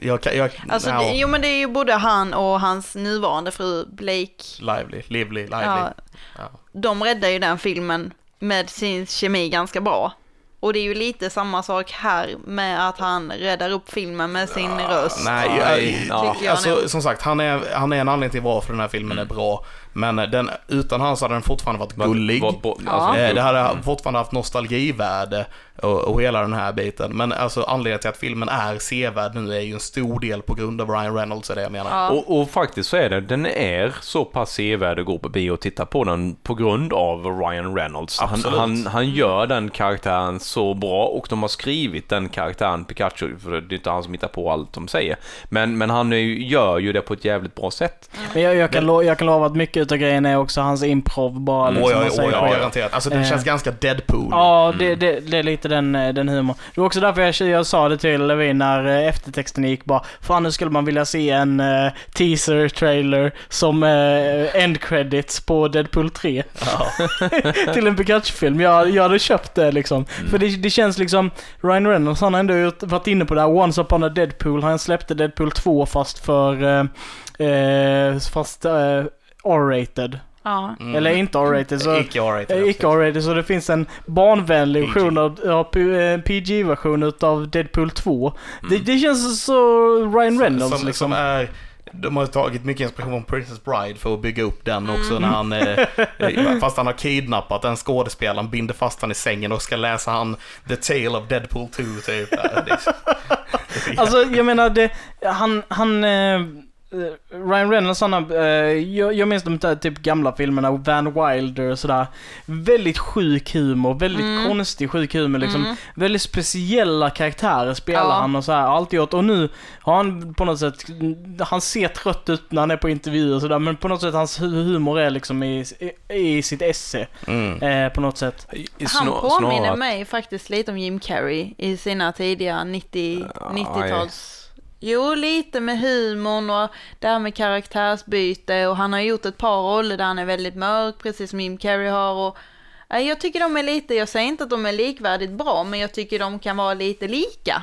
Speaker 2: Jag, jag,
Speaker 3: Alltså, det, jo men det är ju både han och hans nuvarande fru Blake.
Speaker 2: Lively, lively, lively.
Speaker 3: Ja,
Speaker 2: Ja.
Speaker 3: de räddar ju den filmen med sin kemi ganska bra. Och det är ju lite samma sak här med att han räddar upp filmen med sin röst.
Speaker 2: Nej,
Speaker 1: Nej, ja.
Speaker 2: Alltså som sagt, han är, han är en anledning till varför den här filmen är bra. Men den, utan han så hade den fortfarande varit gullig.
Speaker 1: vad-
Speaker 3: Ja.
Speaker 1: alltså,
Speaker 2: Eh, Det hade
Speaker 1: mm.
Speaker 2: fortfarande haft nostalgivärde och, och hela den här biten. Men alltså anledningen till att filmen är sevärd nu är ju en stor del på grund av Ryan Reynolds, är det jag menar.
Speaker 3: Ja.
Speaker 1: Och, och faktiskt så är det, den är så pass sevärd att gå på bio och titta på den på grund av Ryan Reynolds. Han, han, han gör den karaktären så bra och de har skrivit den karaktären Pikachu, för det är inte han som hittar på allt de säger. Men, men han är, gör ju det på ett jävligt bra sätt.
Speaker 4: Men jag, jag, kan lo, jag kan lova att mycket utav grejen är också hans improv bara.
Speaker 2: Åh
Speaker 4: liksom,
Speaker 2: ja,
Speaker 4: han
Speaker 2: åh
Speaker 4: säger
Speaker 2: ja, garanterat. Alltså den
Speaker 4: Eh.
Speaker 2: känns ganska Deadpool.
Speaker 4: Ja, det, det, det är lite den, eh, den humorn. Det var också därför jag, jag sa det till Levin när eh, eftertexten gick bara Fan nu skulle man vilja se en uh, teaser-trailer som uh, end credits på Deadpool 3. till en Pikachu-film. Jag, jag hade köpt det liksom. För det, det känns liksom, Ryan Reynolds han har ändå varit inne på det här Once upon a Deadpool. Han släppte Deadpool 2 fast för, eh, eh, fast eh, R-rated.
Speaker 3: Ja.
Speaker 2: Mm.
Speaker 4: Eller inte R-rated. Så,
Speaker 2: Icke R-rated.
Speaker 4: Eh, Icke R-rated, så det finns en barnvänlig
Speaker 2: PG.
Speaker 4: version av, ja, P- eh, PG-version utav Deadpool 2. Det,
Speaker 1: Mm.
Speaker 4: det känns så Ryan Reynolds
Speaker 2: som,
Speaker 4: liksom.
Speaker 2: som är, de har tagit mycket inspiration från Princess Bride för att bygga upp den också
Speaker 3: Mm.
Speaker 2: när han, eh, eh, fast han har kidnappat den skådespelaren, binder fast han i sängen och ska läsa han The Tale of Deadpool 2 typ. Det det
Speaker 4: Alltså jag menar, det, han, han eh, Ryan Reynolds, han eh, jag, jag minns de där typ gamla filmerna, Van Wilder och sådär. Väldigt sjuk humor, väldigt
Speaker 3: Mm.
Speaker 4: konstig sjuk humor liksom.
Speaker 3: Mm.
Speaker 4: Väldigt speciella karaktärer spelar
Speaker 3: Ja.
Speaker 4: han och så här, alltid gjort. Och nu har han på något sätt, han ser trött ut när han är på intervjuer och sådär, men på något sätt hans hu- humor är liksom i, i, i sitt esse.
Speaker 2: Mm.
Speaker 4: Eh, på något sätt.
Speaker 3: Han påminner mig faktiskt lite om Jim Carrey i sina tidiga 90,
Speaker 1: Ja,
Speaker 3: 90-tals Jo, lite med humorn och det här med karaktärsbyte och han har gjort ett par roller där han är väldigt mörk, precis som Jim Carrey har. Och, jag tycker de är lite, jag säger inte att de är likvärdigt bra, men jag tycker de kan vara lite lika.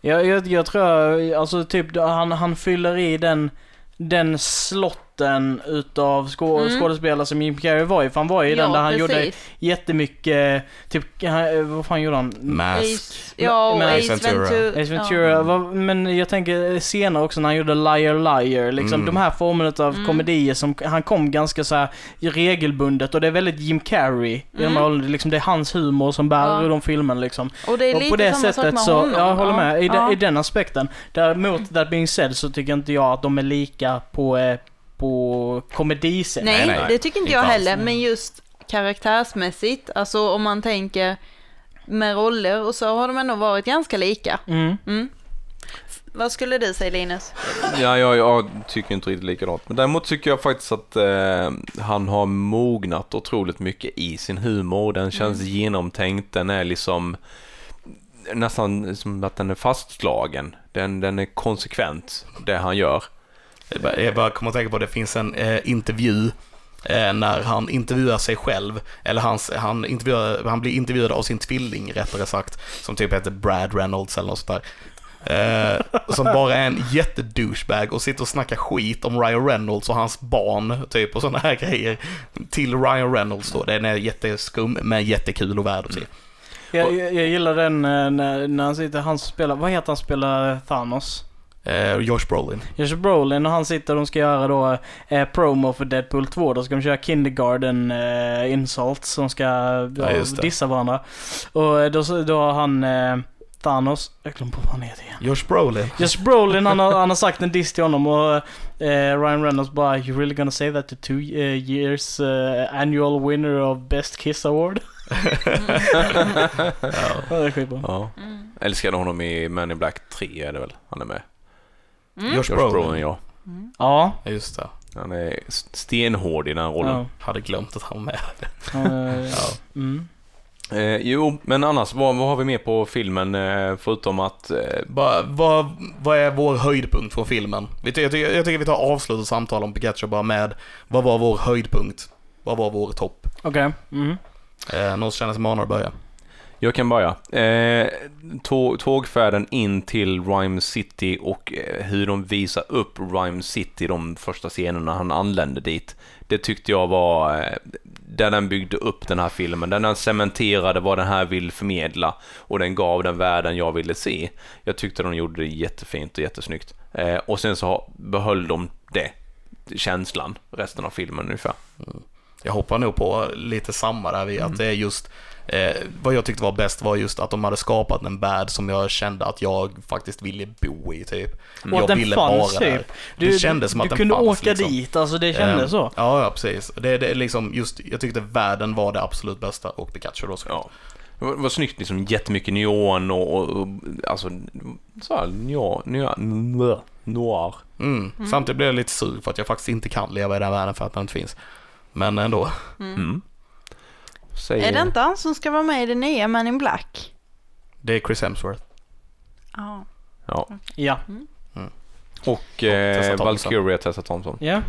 Speaker 4: Jag, jag, jag tror, alltså typ, han, han fyller i den, den slotten utav skå,
Speaker 3: Mm.
Speaker 4: skådespelare som Jim Carrey var i. För han var ju den där han gjorde jättemycket, typ, han- vad fan gjorde han?
Speaker 2: Mask.
Speaker 3: Ace, ja, och
Speaker 4: Men-
Speaker 3: Ace
Speaker 2: Ventura.
Speaker 3: Ventura.
Speaker 4: Ace Ventura, vad- men jag tänker senare också när han gjorde Liar Liar, liksom
Speaker 2: Mm.
Speaker 4: de här formerna av
Speaker 3: Mm.
Speaker 4: komedier som, han kom ganska så här regelbundet och det är väldigt Jim Carrey i de
Speaker 3: Mm.
Speaker 4: här rollerna, liksom det är hans humor som bär
Speaker 3: Ja.
Speaker 4: de filmerna liksom.
Speaker 3: Ja. Och det är
Speaker 4: Och
Speaker 3: lite
Speaker 4: på det
Speaker 3: samma sak
Speaker 4: sättet
Speaker 3: med
Speaker 4: så,
Speaker 3: honom.
Speaker 4: jag håller med, i,
Speaker 3: ja.
Speaker 4: den, i den aspekten. Däremot, that being said, så tycker inte jag att de är lika på, eh, på komedisätt.
Speaker 3: Nej,
Speaker 2: Nej, nej.
Speaker 3: det tycker inte
Speaker 2: Inte
Speaker 3: jag
Speaker 2: alls.
Speaker 3: heller, men just karaktärsmässigt, alltså om man tänker med roller och så har de ändå varit ganska lika.
Speaker 4: Mm.
Speaker 3: Mm. Vad skulle du säga Linus?
Speaker 1: Ja, jag, jag tycker inte riktigt likadant. Men däremot tycker jag faktiskt att eh, han har mognat otroligt mycket i sin humor. Den känns genomtänkt, den är liksom nästan som att den är fastslagen. Den, den är konsekvent, det han gör.
Speaker 2: Jag bara- kommer att tänka på att det finns en eh, intervju eh, när han intervjuar sig själv, eller hans, han, intervjuar, han blir intervjuad av sin tvilling rättare sagt, som typ heter Brad Reynolds eller något sånt där. Eh, som bara är en jättedouchebag och sitter och snackar skit om Ryan Reynolds och hans barn, typ, och sådana här grejer. Till Ryan Reynolds då. Den är jätteskum, men jättekul och värd att se.
Speaker 4: Jag, jag, jag gillar den eh, när, när han sitter, han spelar, vad heter han spelar Thanos?
Speaker 2: Eh, Josh Brolin.
Speaker 4: Josh Brolin och han sitter och de ska göra då eh, promo för Deadpool 2. Då ska de köra Kindergarten eh, insults som ska
Speaker 2: Ja,
Speaker 4: ja, dissa varandra. Och eh, då, då har han eh, Thanos, jag glömde på vad han heter igen.
Speaker 2: Josh Brolin.
Speaker 4: Josh Brolin han har, han har sagt en diss till honom och eh, Ryan Reynolds bara You really gonna say that to two eh, years eh, annual winner of Best Kiss Award?
Speaker 2: Ja.
Speaker 4: Ja, det är skitbra.
Speaker 1: Ja.
Speaker 3: Mm.
Speaker 1: Älskade honom i Men in Black 3 är det väl? Han är med.
Speaker 3: Mm.
Speaker 2: Josh
Speaker 1: Josh
Speaker 2: Brolin.
Speaker 1: Brolin, ja.
Speaker 4: Ja.
Speaker 2: Just det.
Speaker 1: Han är stenhård i den här rollen.
Speaker 4: ja.
Speaker 2: Hade glömt att han var med. Ja.
Speaker 4: mm.
Speaker 1: Eh, jo, men annars, vad, vad har vi med på filmen eh, förutom att... Eh,
Speaker 2: Vad, vad, vad är vår höjdpunkt från filmen? Jag tycker, jag tycker vi tar avslut och samtal om Pikachu bara med vad var vår höjdpunkt? Vad var vår topp?
Speaker 4: Okej. Mm.
Speaker 2: Eh, någon känner sig manad att börja?
Speaker 1: Jag kan börja. Eh, tå- tågfärden in till Rhyme City och eh, hur de visar upp Rhyme City de första scenerna han anlände dit. Det tyckte jag var eh, där den byggde upp den här filmen. Där den cementerade vad den här vill förmedla och den gav den världen jag ville se. Jag tyckte de gjorde det jättefint och jättesnyggt. Eh, och sen så behöll de det, känslan, resten av filmen ungefär.
Speaker 2: Jag hoppar nog på lite samma där vid att det är just eh, vad jag tyckte var bäst var just att de hade skapat en värld som jag kände att jag faktiskt ville bo i typ.
Speaker 4: Och
Speaker 2: jag
Speaker 4: att den
Speaker 2: ville
Speaker 4: fanns
Speaker 2: vara där.
Speaker 4: typ.
Speaker 2: Det kändes som
Speaker 4: du
Speaker 2: att den
Speaker 4: kunde
Speaker 2: fanns,
Speaker 4: åka
Speaker 2: liksom.
Speaker 4: dit, alltså det kändes
Speaker 2: Eh,
Speaker 4: så.
Speaker 2: Ja, ja precis. Det, det liksom just, jag tyckte världen var det absolut bästa och Pikachu då så.
Speaker 1: Ja. Det var, snyggt liksom, jättemycket neon och, och, och alltså, så här, neon, neon, noir.
Speaker 2: Mm. Samtidigt blev jag lite sur för att jag faktiskt inte kan leva i den världen för att den inte finns. Men ändå.
Speaker 1: Mm. Säg,
Speaker 3: Är det inte han som ska vara med i det nya Man in Black?
Speaker 2: Det är Chris Hemsworth.
Speaker 3: Ja.
Speaker 1: Ja.
Speaker 4: Ja.
Speaker 1: Och
Speaker 2: Tessa
Speaker 1: eh,
Speaker 2: Thompson.
Speaker 1: Valkyria Tessa Thompson.
Speaker 4: Ja.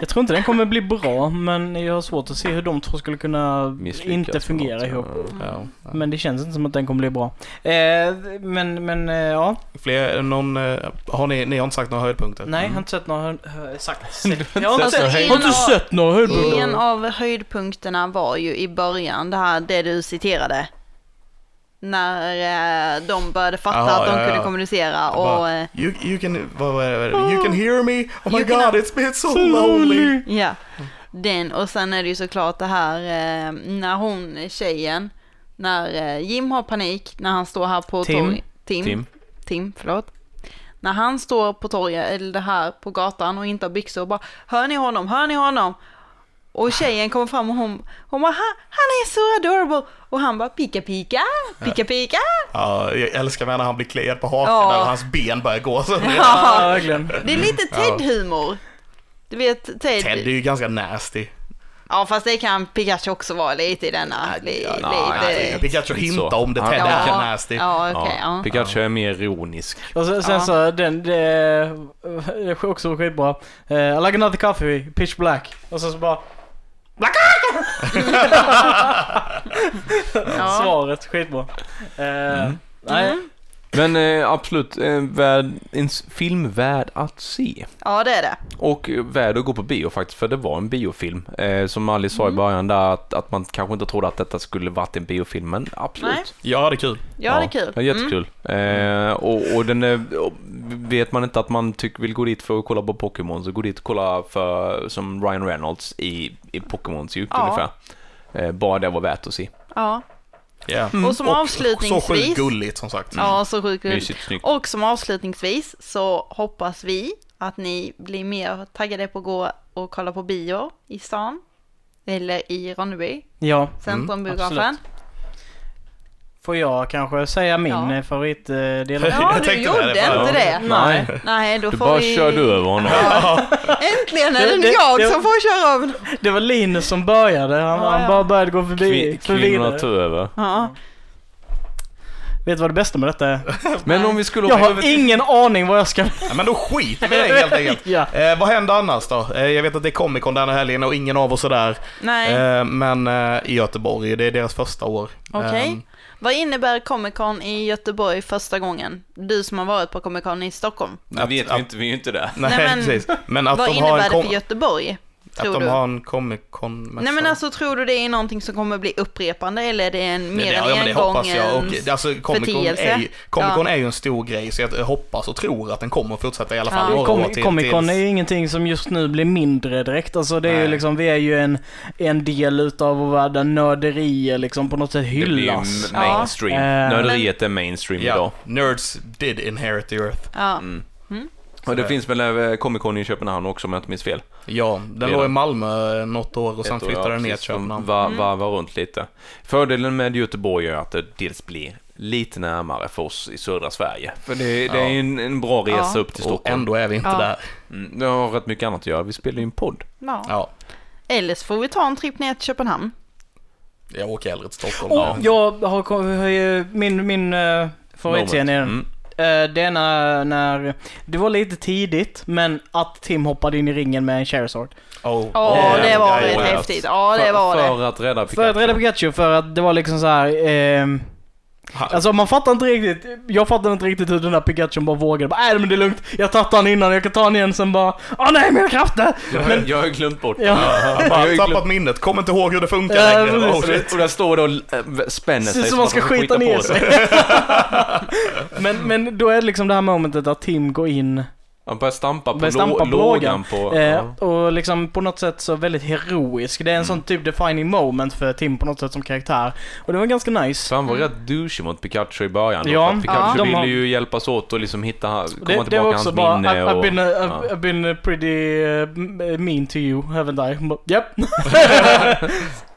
Speaker 4: Jag tror inte den kommer bli bra, men jag har svårt att se hur de två skulle kunna
Speaker 1: Misslyckas
Speaker 4: inte fungera
Speaker 1: något,
Speaker 4: ihop.
Speaker 1: ja.
Speaker 2: Ja.
Speaker 4: Men det känns inte som att den kommer bli bra. Eh, men, men eh, ja.
Speaker 2: Fler, någon, eh, har ni, ni har inte sagt några höjdpunkter?
Speaker 4: Nej, jag har inte sett några... hö- Sagt. Jag har inte,
Speaker 3: Alltså,
Speaker 4: har sett några höjdpunkter.
Speaker 3: En av höjdpunkterna var ju i början, det här det du citerade. När eh, de började fatta
Speaker 2: Jaha,
Speaker 3: att de
Speaker 2: ja, ja.
Speaker 3: kunde kommunicera
Speaker 2: Jag
Speaker 3: och...
Speaker 2: bara,
Speaker 3: eh,
Speaker 2: you, you can, vad var det? You can hear me? Oh my
Speaker 3: You
Speaker 2: god, it's been so lonely.
Speaker 3: Ja, den och sen är det ju såklart det här eh, när hon, tjejen, när Jim har panik, när han står här på
Speaker 4: Tim.
Speaker 3: torg- Tim.
Speaker 1: Tim.
Speaker 3: Tim, förlåt. När han står på torget, eller det här på gatan och inte har byxor och bara Hör ni honom? Hör ni honom? Och tjejen kommer fram och hon, hon bara han, han är så adorable! Och han bara pika pika, pika pika.
Speaker 2: Ja, jag älskar när han blir kliad på hakan
Speaker 3: Ja.
Speaker 2: när hans ben börjar gå. Så.
Speaker 4: Ja, verkligen.
Speaker 3: Det är lite Ted-humor. Du vet Ted.
Speaker 2: Ted är ju ganska nasty.
Speaker 3: Ja, fast det kan Pikachu också vara lite i denna. Li,
Speaker 2: Ja,
Speaker 3: lite...
Speaker 2: nej, Pikachu hintar om det. Ted
Speaker 3: Ja.
Speaker 2: är nasty.
Speaker 3: Ja, okej. ja.
Speaker 1: Pikachu är mer ironisk.
Speaker 4: Och sen, sen
Speaker 3: Ja.
Speaker 4: så, den, det, det är också skitbra. Uh, I like another coffee, pitch black. Och sen så bara. svaret, skitbra. Eh,
Speaker 1: Mm.
Speaker 4: Nej,
Speaker 3: Mm.
Speaker 1: Men eh, absolut, eh, värd, en film värd att se.
Speaker 3: Ja, det är det.
Speaker 1: Och värd att gå på bio faktiskt, för det var en biofilm. Eh, som Alice sa i
Speaker 3: Mm.
Speaker 1: början där, att, att man kanske inte trodde att detta skulle varit en biofilm, men absolut.
Speaker 3: Nej.
Speaker 2: Ja, det är kul.
Speaker 3: Ja, det är kul.
Speaker 1: Ja, jättekul. Eh, och, och den är, och vet man inte att man tyck, vill gå dit för att kolla på Pokémon, så gå dit och kolla för, som Ryan Reynolds i, i Pokémons djup
Speaker 3: Ja.
Speaker 1: ungefär. Eh, bara det var värt att se.
Speaker 3: Ja.
Speaker 2: Ja.
Speaker 3: Och som
Speaker 2: Så sjukt
Speaker 3: avslutningsvis.
Speaker 2: gulligt som sagt.
Speaker 3: Ja, så sjukt kul.
Speaker 1: Mysigt.
Speaker 3: Och som avslutningsvis så hoppas vi att ni blir mer taggade på att gå och kolla på bio i stan. Eller i Ronneby,
Speaker 4: ja.
Speaker 3: Centrumbiografen.
Speaker 4: absolut. Får jag kanske säga min
Speaker 3: Ja.
Speaker 4: ja. favoritdel?
Speaker 3: Ja,
Speaker 2: Jag
Speaker 3: du gjorde
Speaker 2: det,
Speaker 3: inte det.
Speaker 4: Nej.
Speaker 3: Nej, då
Speaker 1: Du
Speaker 3: får
Speaker 1: bara
Speaker 3: vi...
Speaker 1: körde över honom.
Speaker 3: Äntligen är
Speaker 4: Det-
Speaker 3: det jag
Speaker 4: det-
Speaker 3: som får köra över.
Speaker 4: Det var Linus som började. Han,
Speaker 3: Ja,
Speaker 4: han
Speaker 3: ja.
Speaker 4: bara började gå förbi.
Speaker 1: Kvin,
Speaker 4: för
Speaker 1: kvinnorna tog över.
Speaker 3: Ja.
Speaker 4: Vet du vad det bästa med detta är?
Speaker 1: Men om vi skulle
Speaker 4: Jag
Speaker 1: över
Speaker 4: har
Speaker 1: till-
Speaker 4: ingen aning vad jag ska...
Speaker 2: Ja, men då skiter vi i det helt enkelt.
Speaker 4: Ja.
Speaker 2: Eh, vad händer annars då? Eh, jag vet att det är Comic Con den här helgen och ingen av oss är där.
Speaker 3: Nej,
Speaker 2: Eh, men eh, i Göteborg, det är deras första år.
Speaker 3: okej.
Speaker 2: Ehm,
Speaker 3: Vad innebär Comic Con i Göteborg första gången? Du som har varit på Comic Con i Stockholm.
Speaker 1: Det vet vi inte, vi är ju inte där.
Speaker 2: nej,
Speaker 3: Nej, men
Speaker 2: precis. Men att
Speaker 3: Vad
Speaker 2: de har
Speaker 3: innebär
Speaker 2: en,
Speaker 3: det
Speaker 2: kom-
Speaker 3: för Göteborg?
Speaker 2: Att
Speaker 3: Tror
Speaker 2: de
Speaker 3: du?
Speaker 2: har en Comic Con
Speaker 3: Nej men alltså tror du det är någonting som kommer bli upprepande eller är det en mer
Speaker 2: ja,
Speaker 3: en
Speaker 2: ja, det hoppas jag. Och,
Speaker 3: engångens...
Speaker 2: alltså, Comic Con är, ju, Comic Con
Speaker 3: Ja.
Speaker 2: är ju en stor grej, så jag hoppas och tror att den kommer att fortsätta i alla fall
Speaker 3: Ja.
Speaker 2: år
Speaker 4: Comic,
Speaker 2: till.
Speaker 4: Comic Con är ju ingenting som just nu blir mindre direkt. Alltså det är ju liksom, vi är ju en, en del utav vår värld där nörderier liksom på något sätt
Speaker 1: Det blir
Speaker 4: hyllas.
Speaker 1: mainstream.
Speaker 4: Ja.
Speaker 1: Nörderiet är mainstream idag.
Speaker 2: Ja, nerds did inherit the earth.
Speaker 3: Ja.
Speaker 1: Mm. Och det
Speaker 2: Så-
Speaker 1: finns väl eh, Comic Con i Köpenhamn också om jag inte minns fel.
Speaker 2: Ja, den
Speaker 1: Redan.
Speaker 2: låg i Malmö eh, något år och sen
Speaker 1: Ett
Speaker 2: flyttade
Speaker 1: ja,
Speaker 2: den ner till Köpenhamn.
Speaker 1: var,
Speaker 3: Mm.
Speaker 1: varvar runt lite. Fördelen med Göteborg är att det dels blir lite närmare för oss i södra Sverige. För det, det är ju en, en bra resa
Speaker 3: Ja.
Speaker 1: upp till
Speaker 2: Och
Speaker 1: Stockholm.
Speaker 2: ändå är vi inte
Speaker 3: Ja.
Speaker 2: där.
Speaker 1: Mm, det har rätt mycket annat att göra. Vi spelar ju en podd.
Speaker 3: Ja.
Speaker 2: Ja,
Speaker 3: Eller så får vi ta en tripp ner till Köpenhamn.
Speaker 2: jag åker hellre till Stockholm.
Speaker 4: Och jag har, min, min uh, favoritscen är den.
Speaker 1: Mm.
Speaker 4: Eh, det är när, när, det var lite tidigt, men att Tim hoppade in i ringen med en Charizard.
Speaker 2: Oh.
Speaker 3: Ja,
Speaker 2: Ja,
Speaker 3: det var rätt häftigt. Ja, det
Speaker 1: för,
Speaker 3: var det.
Speaker 1: för att rädda Pikachu.
Speaker 4: För att rädda Pikachu, för att det var liksom så här.
Speaker 2: Ha-
Speaker 4: Alltså man fattar inte riktigt, jag fattar inte riktigt hur den där Pikachu bara vågade. Bara, äh men det är lugnt, jag har tagit han innan, jag kan ta han igen sen bara, åh nej mina krafter!
Speaker 1: Jag, har- jag har glömt bort
Speaker 4: Ja.
Speaker 2: Jag
Speaker 1: Jag har
Speaker 2: tappat
Speaker 1: glömt-
Speaker 2: minnet, kommer inte ihåg hur det funkar
Speaker 4: Ja,
Speaker 2: längre. Oh,
Speaker 1: Och
Speaker 2: shit.
Speaker 1: det- Och där står det och spänner sig
Speaker 4: som man ska
Speaker 1: att
Speaker 4: skita
Speaker 1: på
Speaker 4: ner sig. men, men då är det liksom det här momentet där Tim går in
Speaker 1: Han börjar stampa på,
Speaker 4: Börjar stampa på
Speaker 1: lågan på...
Speaker 4: eh,
Speaker 1: ja.
Speaker 4: och liksom på något sätt så väldigt heroisk. Det är en sån typ defining moment för Tim på något sätt som karaktär. Och det var ganska nice.
Speaker 1: Så han var rätt douchey mot Pikachu i början. då,
Speaker 4: Ja.
Speaker 1: för att Pikachu
Speaker 3: Ja.
Speaker 1: Ville
Speaker 4: har-
Speaker 1: ju hjälpas åt och liksom hitta, komma
Speaker 4: Det,
Speaker 1: tillbaka
Speaker 4: det var
Speaker 1: hans
Speaker 4: också bara,
Speaker 1: minne
Speaker 4: I've, I've,
Speaker 1: och...
Speaker 4: been, uh, I've,
Speaker 1: ja.
Speaker 4: I've been pretty uh, mean to you, haven't I? Bara, Japp.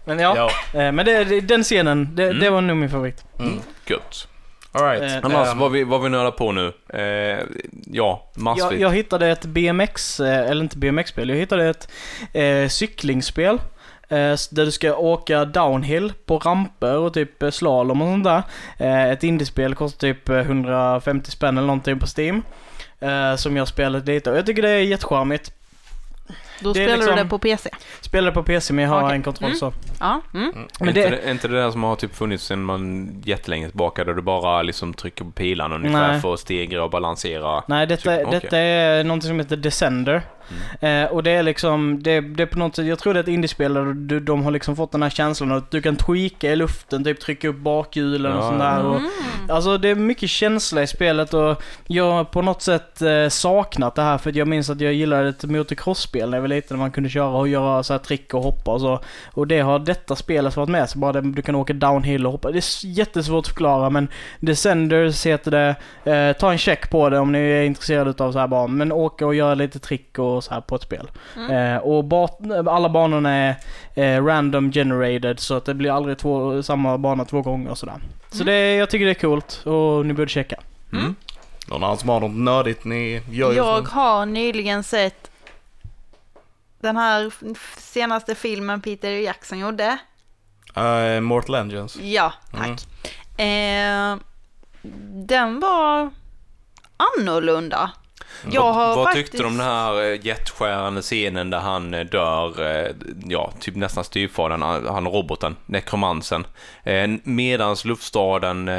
Speaker 4: men ja,
Speaker 2: Ja.
Speaker 4: eh, men det, det, den scenen, det,
Speaker 1: Mm.
Speaker 4: det var nog min favorit.
Speaker 2: Mm.
Speaker 1: Gött.
Speaker 2: All right.
Speaker 4: Eh,
Speaker 1: Annars,
Speaker 2: Ehm,
Speaker 1: vad vi, vad vi nördar på nu? Eh, ja, massvis.
Speaker 4: Jag, jag hittade ett BMX, eh, eller inte BMX-spel, jag hittade ett eh, cyklingsspel. Eh, s- där du ska åka downhill på ramper och typ eh, slalom och sånt där. Eh, ett indiespel kostar typ eh, 150 spänn eller någonting på Steam. Eh, som jag spelat lite och jag tycker det är jättecharmigt.
Speaker 3: Då
Speaker 4: Det är
Speaker 3: spelar
Speaker 4: liksom-
Speaker 3: du det på PC.
Speaker 4: Spelar på PC men jag har
Speaker 3: Okej.
Speaker 4: en kontroll
Speaker 3: Mm.
Speaker 4: så.
Speaker 3: Ja. Mm.
Speaker 4: Men
Speaker 1: inte,
Speaker 4: det,
Speaker 1: det... inte det där som har typ funnits sedan man jättelänge tillbaka där du bara liksom trycker på pilarna ungefär
Speaker 4: Nej.
Speaker 1: för att stegra och balansera?
Speaker 4: Nej, detta,
Speaker 1: Typ,
Speaker 4: detta är någonting som heter Descender.
Speaker 1: Mm.
Speaker 4: Eh, och det är liksom, det, det är på något sätt, jag tror det är ett indiespel där du, de har liksom fått den här känslan att du kan tweaka i luften, typ trycka upp bakhjulen och
Speaker 1: Ja,
Speaker 4: sånt där. Och,
Speaker 3: Mm.
Speaker 4: Alltså det är mycket känsla i spelet och jag har på något sätt eh, saknat det här för jag minns att jag gillade ett motocross-spel när jag var liten när man kunde köra och göra så här trick och hoppa och så. Och det har detta spelet varit med sig, bara det, du kan åka downhill och hoppa. Det är jättesvårt att förklara men Descenders heter det. Eh, ta en check på det om ni är intresserade av så här bara, men åka och göra lite trick och så här på ett spel.
Speaker 3: Mm.
Speaker 4: Eh, och alla banorna är eh, random generated så att det blir aldrig två, samma bana två gånger och sådär. Så
Speaker 3: Mm.
Speaker 4: det, jag tycker det är coolt och ni borde checka.
Speaker 1: Mm.
Speaker 2: Någon annan som har något nördigt ni gör
Speaker 3: Jag har nyligen sett den här senaste filmen Peter Jackson gjorde.
Speaker 2: Uh, Mortal Engines.
Speaker 3: Ja, tack. Eh, den var annorlunda. Jag
Speaker 1: vad vad
Speaker 3: faktiskt...
Speaker 1: tyckte du om den här eh, hjärtskärande scenen där han eh, dör, eh, ja, typ nästan styvfadern, han roboten, nekromansen. Medans luftstaden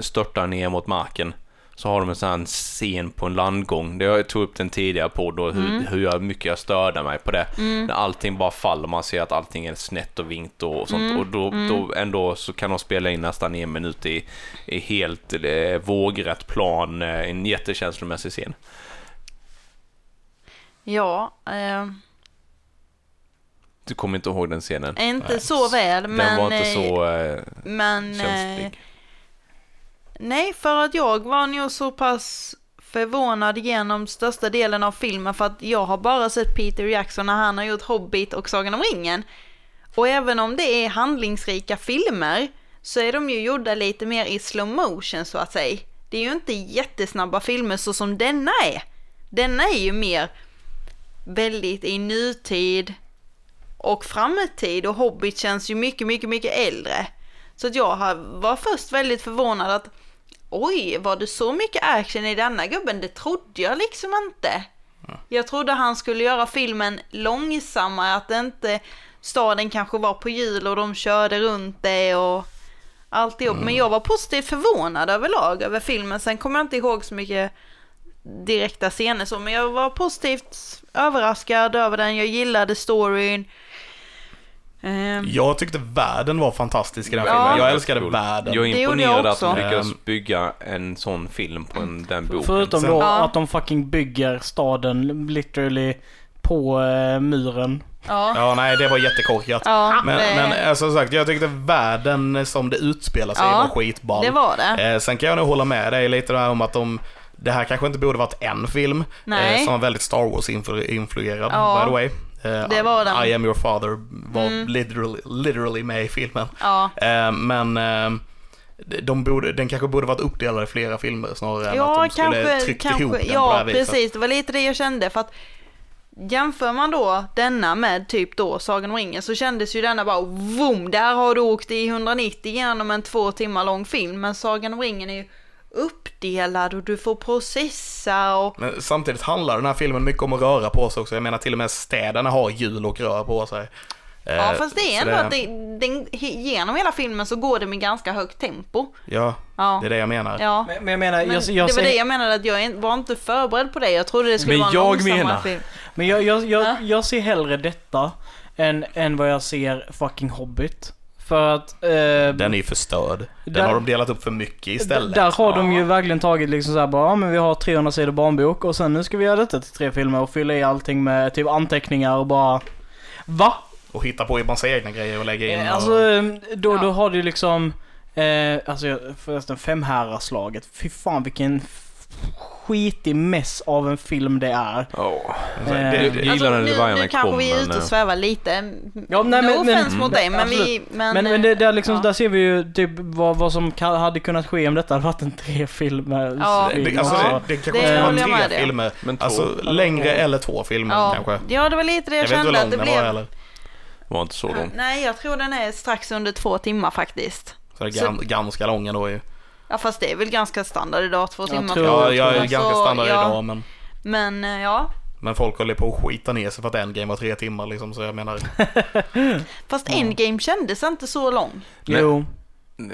Speaker 1: störtar ner mot marken så har de en sån här scen på en landgång. Det jag tog upp den tidigare podd och hur,
Speaker 3: Mm.
Speaker 1: hur jag, mycket jag störde mig på det. När allting bara faller, man ser att allting är snett och vinkt och sånt.
Speaker 3: Mm.
Speaker 1: Och då, då ändå så kan de spela in nästan en minut i, i helt eh, vågrätt plan, eh, en jättekänslomässig scen.
Speaker 3: Ja, eh,
Speaker 1: Du kommer inte ihåg den scenen?
Speaker 3: inte
Speaker 2: Nej,
Speaker 3: så väl, men...
Speaker 1: Den var inte
Speaker 3: eh,
Speaker 1: så eh,
Speaker 3: Men... Eh,
Speaker 1: känslig
Speaker 3: nej, för att jag var nog så pass förvånad genom största delen av filmen för att jag har bara sett Peter Jackson när han har gjort Hobbit och Sagan om ringen. Och även om det är handlingsrika filmer så är de ju gjorda lite mer i slow motion så att säga. Det är ju inte jättesnabba filmer så som denna är. Denna är ju mer väldigt i nutid och framtid och Hobbit känns ju mycket, mycket, mycket äldre. Så att jag var först väldigt förvånad att oj, var det så mycket action i denna gubben? Det trodde jag liksom inte. Jag trodde han skulle göra filmen långsammare, att det inte staden kanske var på hjul och de körde runt det och alltihop. Men jag var positivt förvånad överlag över filmen. Sen kommer jag inte ihåg så mycket direkta scener så, men jag var positivt överraskad över den. Jag gillade storyn. Ehm,
Speaker 2: Jag tyckte världen var fantastisk i den
Speaker 3: Ja.
Speaker 2: filmen. Jag älskade
Speaker 1: Cool.
Speaker 2: världen.
Speaker 1: Jag är
Speaker 3: jag
Speaker 1: imponerad att de lyckades bygga en sån film på en, den boken.
Speaker 4: Förutom då
Speaker 3: Ja.
Speaker 4: att de fucking bygger staden literally på eh, muren.
Speaker 3: ja.
Speaker 2: Ja, nej, det var jättekorkat.
Speaker 3: Ja,
Speaker 2: Men,
Speaker 3: det,
Speaker 2: men alltså, som sagt, jag tyckte världen som det utspelar sig
Speaker 3: Ja,
Speaker 2: var skitball.
Speaker 3: det var det.
Speaker 2: Eh, sen kan jag nog hålla med dig lite där om att de det här kanske inte borde varit en film eh, som var väldigt Star Wars-influerad,
Speaker 3: Ja,
Speaker 2: by the way. Eh,
Speaker 3: det var den.
Speaker 2: I am your father var
Speaker 3: Mm.
Speaker 2: literally, literally med i filmen.
Speaker 3: Ja,
Speaker 2: Eh, men eh, de borde, den kanske borde varit uppdelad i flera filmer snarare än
Speaker 3: ja
Speaker 2: att de skulle
Speaker 3: kanske,
Speaker 2: tryckt ihop
Speaker 3: kanske,
Speaker 2: den på det
Speaker 3: ja
Speaker 2: här viset.
Speaker 3: precis. Det var lite det jag kände för att jämför man då denna med typ då Sagan om ringen så kändes ju denna bara voom, där har du åkt i 190 genom en två timmar lång film. Men Sagan om ringen är ju uppdelad och du får processa och
Speaker 2: Men samtidigt handlar den här filmen mycket om att röra på sig också. Jag menar till och med städerna har hjul och rör på sig. Eh,
Speaker 3: Ja fast det är ändå att det, den, genom hela filmen så går det med ganska högt tempo.
Speaker 2: Ja,
Speaker 3: Ja.
Speaker 2: det är det jag menar.
Speaker 3: Ja.
Speaker 4: Men, men jag menar,
Speaker 3: Men
Speaker 4: jag, jag,
Speaker 3: det var det jag menade att jag var inte förberedd på det. Jag trodde det skulle
Speaker 1: Men
Speaker 3: vara en
Speaker 1: jag
Speaker 3: långsammare
Speaker 1: menar-
Speaker 3: film.
Speaker 4: men jag, jag, jag,
Speaker 3: Ja.
Speaker 4: jag ser hellre detta än, än vad jag ser fucking Hobbit. För att... Eh,
Speaker 2: Den är ju förstörd. Den
Speaker 4: Där-
Speaker 2: har de delat upp för mycket istället.
Speaker 4: Där har de
Speaker 3: Ja.
Speaker 4: ju verkligen tagit liksom såhär bara, ja men vi har 300 sidor barnbok och sen nu ska vi göra detta till tre filmer och fylla i allting med typ anteckningar och bara... Va?
Speaker 2: Och hitta på massa egna grejer och lägga in.
Speaker 4: Eh,
Speaker 2: och...
Speaker 4: Alltså, då, då
Speaker 3: Ja.
Speaker 4: har du ju liksom... Eh, alltså förresten, femhäraslaget. Fy fan vilken skitig mess av en film det är.
Speaker 1: Ja.
Speaker 2: Alltså,
Speaker 4: eh,
Speaker 2: det, det,
Speaker 3: Alltså, nu, nu kanske
Speaker 1: kom,
Speaker 3: vi är
Speaker 1: men,
Speaker 3: ute och
Speaker 1: eh,
Speaker 3: svävar lite.
Speaker 4: Ja, nej,
Speaker 3: no
Speaker 4: men- men-
Speaker 3: offense mot dig, men vi... Men,
Speaker 4: Men, men det, där, liksom,
Speaker 3: ja.
Speaker 4: där ser vi ju typ vad, vad som hade kunnat ske om detta hade varit en tre filmer.
Speaker 3: Ja.
Speaker 2: det,
Speaker 4: film.
Speaker 2: alltså,
Speaker 3: Ja.
Speaker 2: det, det kanske
Speaker 3: Det
Speaker 2: skulle vara
Speaker 3: med
Speaker 2: tre filmer.
Speaker 1: Men två.
Speaker 2: Alltså längre eller två filmer
Speaker 3: ja,
Speaker 2: kanske.
Speaker 3: ja, det var lite det jag,
Speaker 2: Jag vet inte hur
Speaker 3: kände
Speaker 2: lång
Speaker 3: att det
Speaker 2: den var
Speaker 3: blev.
Speaker 2: heller.
Speaker 1: var inte så lång.
Speaker 3: Nej, jag tror den är strax under två timmar faktiskt.
Speaker 2: Så det är ganska lång ändå ju.
Speaker 3: Ja, fast det är väl ganska standard idag, två
Speaker 4: Jag
Speaker 3: timmar.
Speaker 4: tror-
Speaker 2: Ja, jag är
Speaker 3: Alltså,
Speaker 2: ganska standard
Speaker 3: ja,
Speaker 2: idag men,
Speaker 3: Men eh, ja,
Speaker 2: men folk håller på att skita ner sig för att Endgame var tre timmar liksom så jag menar.
Speaker 3: fast Endgame kändes inte så lång.
Speaker 4: Jo.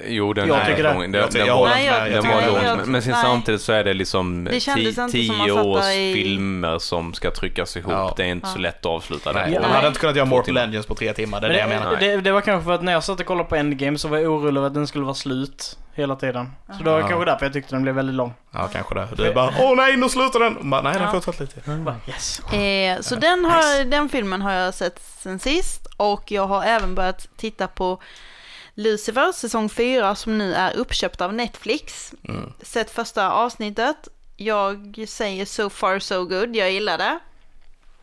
Speaker 1: Jo, den
Speaker 4: Jag tycker det.
Speaker 1: lång. Den,
Speaker 2: Jag ty-
Speaker 1: den
Speaker 2: jag
Speaker 1: var,
Speaker 3: Nej, jag-
Speaker 1: den var lång.
Speaker 3: jag-
Speaker 1: Men sen
Speaker 3: nej.
Speaker 1: samtidigt så är det liksom
Speaker 3: Det kändes
Speaker 1: ti-
Speaker 3: man
Speaker 1: tio års
Speaker 3: i-
Speaker 1: filmer som ska tryckas ihop.
Speaker 2: Ja.
Speaker 1: Det är inte så
Speaker 3: Ja.
Speaker 1: lätt att avsluta det.
Speaker 2: De hade inte kunnat göra Mortal. Engines på tre timmar, det är
Speaker 4: Men
Speaker 2: det jag menar.
Speaker 4: det, det, det var kanske för att när jag satt och kollade på Endgame så var jag orolig över att den skulle vara slut hela tiden. Så det var
Speaker 2: Ja.
Speaker 4: kanske därför jag tyckte den blev väldigt lång.
Speaker 2: Ja, kanske det. Du är bara åh nej, nu slutar den! Bara, nej, den
Speaker 3: Ja.
Speaker 2: fortsätter lite.
Speaker 4: Bara, yes.
Speaker 3: Eh, så den, har, den filmen har jag sett sen sist och jag har även börjat titta på Lucifer säsong 4 som nu är uppköpt av Netflix.
Speaker 2: Mm.
Speaker 3: Sett första avsnittet. Jag säger so far so good, jag gillar det.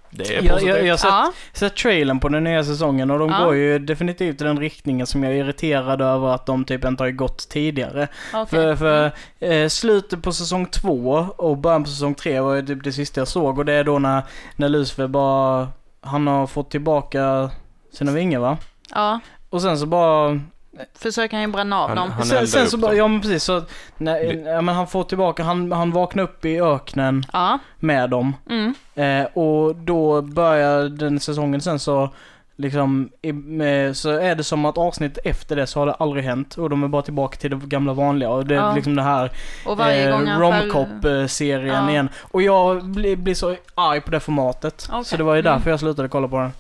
Speaker 2: Det är
Speaker 4: Jag,
Speaker 2: positivt.
Speaker 4: jag, jag har sett,
Speaker 3: Ja,
Speaker 4: sett trailern på den nya säsongen och de
Speaker 3: Ja.
Speaker 4: går ju definitivt i den riktningen som jag är irriterad över att de typ inte har gått tidigare.
Speaker 3: okej.
Speaker 4: För, för eh, slutet på säsong två och början på säsong tre var ju typ det sista jag såg och det är då när, när Lucifer bara han har fått tillbaka sina vingar va?
Speaker 3: Ja,
Speaker 4: Och sen så bara,
Speaker 3: försöker han ju bränna av
Speaker 1: Han-
Speaker 3: dem.
Speaker 1: han-
Speaker 4: sen, sen så
Speaker 1: dem.
Speaker 4: ja men precis så, nej, ja, men han får tillbaka, han, han vaknar upp i öknen
Speaker 3: Ja,
Speaker 4: med dem.
Speaker 3: mm.
Speaker 4: Eh, och då börjar den säsongen sen så liksom, i, med, så är det som att avsnitt efter det så har det aldrig hänt och de är bara tillbaka till det gamla vanliga och det är
Speaker 3: Ja.
Speaker 4: liksom det här
Speaker 3: själv-
Speaker 4: romcop-serien
Speaker 3: Ja.
Speaker 4: igen. Och jag blir, blir så arg på det formatet.
Speaker 3: Okej.
Speaker 4: Så det var ju därför
Speaker 3: Mm.
Speaker 4: jag slutade kolla på den.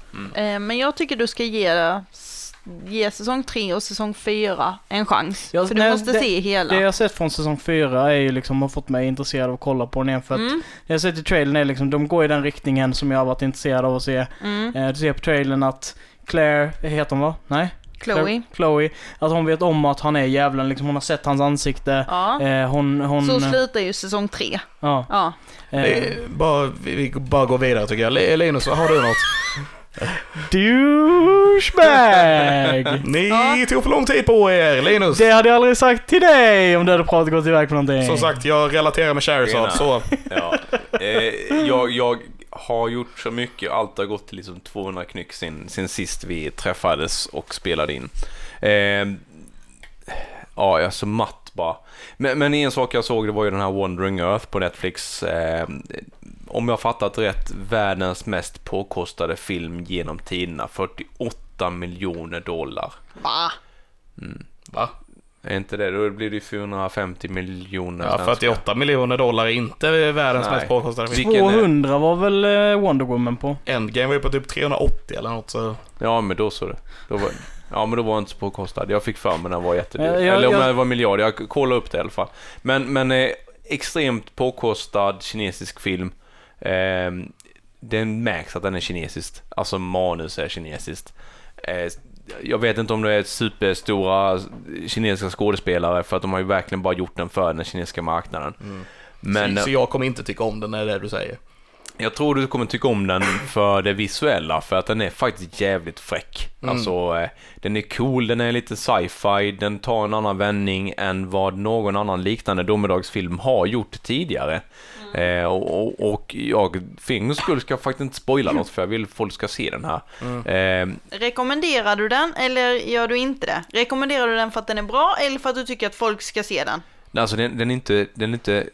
Speaker 3: Eh, Men jag tycker du ska ge, ge säsong 3 och säsong 4 en chans.
Speaker 4: Ja,
Speaker 3: för du
Speaker 4: nej,
Speaker 3: måste
Speaker 4: det-
Speaker 3: se hela.
Speaker 4: Det jag har sett från säsong 4 är ju liksom, har fått mig intresserad av att kolla på den igen för att
Speaker 3: Mm,
Speaker 4: det jag har sett i trailern är liksom, de går i den riktningen som jag har varit intresserad av att se.
Speaker 3: mm.
Speaker 4: Eh, du ser på trailern att Claire, heter hon va? Nej?
Speaker 3: Chloe.
Speaker 4: Chloe. Att hon vet om att han är djävulen, liksom hon har sett hans ansikte.
Speaker 3: Ja.
Speaker 4: Eh, hon, hon...
Speaker 3: Så slutar ju säsong 3.
Speaker 4: Ja.
Speaker 3: Ja.
Speaker 4: Eh,
Speaker 2: är bara, vi vi bara går vidare tycker jag. Linus, har du något?
Speaker 4: douchebag!
Speaker 2: Ni
Speaker 3: Ja.
Speaker 2: tog för lång tid på er. Linus,
Speaker 4: Det hade jag aldrig sagt till dig om du hade pratat gått iväg på någonting.
Speaker 2: som sagt, jag relaterar med Charizard, så...
Speaker 1: Ja. Eh, jag, jag har gjort så mycket, allt har gått till liksom 200 knyck sen, sen sist vi träffades och spelade in. Eh, ja, jag är så matt bara. Men, men en sak jag såg det var ju den här Wandering Earth på Netflix. Eh, om jag fattat rätt, världens mest påkostade film genom tiderna. 48 miljoner dollar.
Speaker 3: Va?
Speaker 2: Va?
Speaker 1: Är inte det? Då blir det ju 450 miljoner
Speaker 2: Ja,
Speaker 1: svenska.
Speaker 2: 48 miljoner dollar är inte världens
Speaker 1: Nej.
Speaker 2: mest påkostade film.
Speaker 1: Vilken är-
Speaker 4: 200 var väl eh, Wonder Woman på?
Speaker 2: Endgame var ju på typ 380 eller något så...
Speaker 1: Ja, men då så det. Då var, ja, men då var jag inte så påkostad. Jag fick för mig den var jättedyr.
Speaker 4: Eh, jag-
Speaker 1: Eller om
Speaker 4: jag-
Speaker 1: det var miljard. Jag kollade upp det i alla fall. Men, men eh, extremt påkostad kinesisk film. Eh, den märks att den är kinesiskt. Alltså manus är kinesiskt. Eh, jag vet inte om det är superstora kinesiska skådespelare för att de har ju verkligen bara gjort den för den kinesiska marknaden. Men
Speaker 2: så, så jag kommer inte tycka om den, är det du säger.
Speaker 1: Jag tror du kommer tycka om den för det visuella, för att den är faktiskt jävligt fräck.
Speaker 2: Mm.
Speaker 1: Alltså, eh, den är cool, den är lite sci-fi, den tar en annan vändning än vad någon annan liknande domedagsfilm har gjort tidigare. Eh, och, och, och jag för skull ska jag faktiskt inte spoila något, för jag vill folk ska se den här. Eh,
Speaker 3: Rekommenderar du den eller gör du inte det? Rekommenderar du den för att den är bra eller för att du tycker att folk ska se den?
Speaker 1: alltså, den, den är inte, den är inte,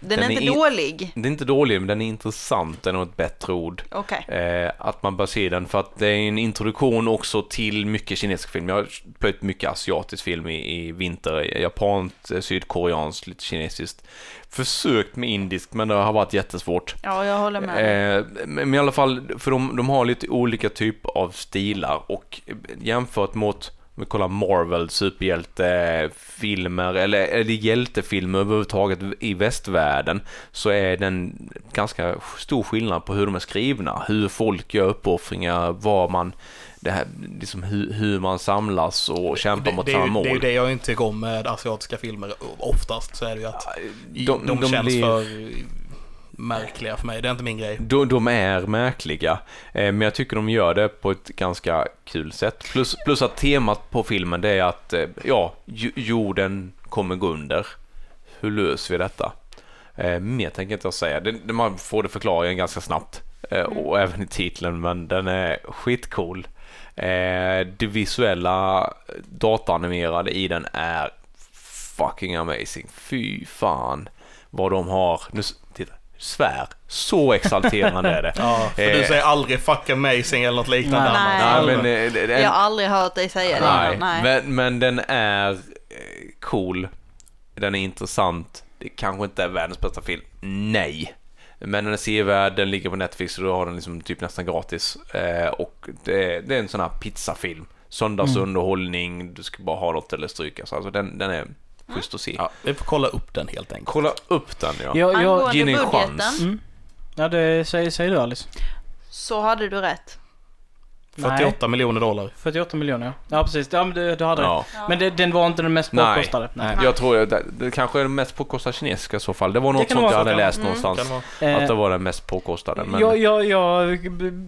Speaker 3: Den,
Speaker 1: Den
Speaker 3: är inte
Speaker 1: är
Speaker 3: dålig.
Speaker 1: den är inte dålig, men den är intressant, den är ett bättre ord.
Speaker 3: Okej.
Speaker 1: Eh, att man bör se den för att det är en introduktion också till mycket kinesisk film. Jag har plöjt mycket asiatisk film i, i vinter, japanskt, eh, sydkoreanskt, lite kinesiskt. Försökt med indiskt men det har varit jättesvårt.
Speaker 3: Ja, jag håller med.
Speaker 1: Eh, men i alla fall, för de, de har lite olika typer av stilar och jämfört mot vi kollar Marvel, superhjältefilmer eller, eller hjältefilmer överhuvudtaget i västvärlden så är den ganska stor skillnad på hur de är skrivna, hur folk gör uppoffringar, vad man, det här, liksom hur, hur man samlas och kämpar
Speaker 2: Det,
Speaker 1: mot
Speaker 2: det,
Speaker 1: samma mål.
Speaker 2: det är ju det jag inte tycker om med asiatiska filmer oftast, så är det ju att
Speaker 1: de,
Speaker 2: de, de,
Speaker 1: de
Speaker 2: känns
Speaker 1: blir-
Speaker 2: för märkliga för mig. Det är inte min grej.
Speaker 1: De, de är märkliga, eh, men jag tycker de gör det på ett ganska kul sätt. Plus, plus att temat på filmen det är att eh, ja, jorden kommer gå under. Hur löser vi detta? Eh, mer tänker inte jag säga. Det, det, man får det förklaringen ganska snabbt. Eh, och även i titeln, men den är skitcool. Det visuella dataanimerade i den är fucking amazing. Fy fan vad de har. Nu, titta, svär. Så exalterande är det.
Speaker 2: Ja, för du
Speaker 1: Eh.
Speaker 2: säger aldrig 'fuck amazing' eller något liknande
Speaker 4: Nej.
Speaker 2: annat.
Speaker 3: Nej.
Speaker 1: Nej, men, eh, det- det-
Speaker 3: Jag har aldrig hört dig säga det.
Speaker 1: Nej,
Speaker 3: Nej.
Speaker 1: Men, men den är eh, cool. Den är intressant. Det kanske inte är världens bästa film. Nej. Men den är sevärd, den ligger på Netflix och då har den liksom typ nästan gratis. Och det, är- det är en sån här pizzafilm. Söndagsunderhållning, du ska bara ha något eller stryka. Så alltså den, den är schysst att se.
Speaker 2: Ja, vi får kolla upp den helt enkelt.
Speaker 1: Kolla upp den ja.
Speaker 4: Jag, jag,
Speaker 3: Angående
Speaker 1: ge den en
Speaker 3: budgeten
Speaker 1: chans.
Speaker 4: mm. Ja, det säger, säger du Alice.
Speaker 3: så hade du rätt.
Speaker 2: 48 miljoner dollar.
Speaker 4: 48 miljoner ja. Ja precis, ja, men du, du hade
Speaker 1: Ja.
Speaker 4: rätt. Men det, den var inte den mest
Speaker 1: Nej.
Speaker 4: påkostade. Nej.
Speaker 1: Jag tror att det, det kanske är den mest påkostade kinesiska i så fall. Det var
Speaker 4: Det
Speaker 1: något
Speaker 4: kan
Speaker 1: sånt jag hade läst
Speaker 3: vara.
Speaker 1: någonstans.
Speaker 2: Det?
Speaker 1: Att det
Speaker 4: Eh,
Speaker 1: var den mest påkostade. Men...
Speaker 4: jag, jag, jag,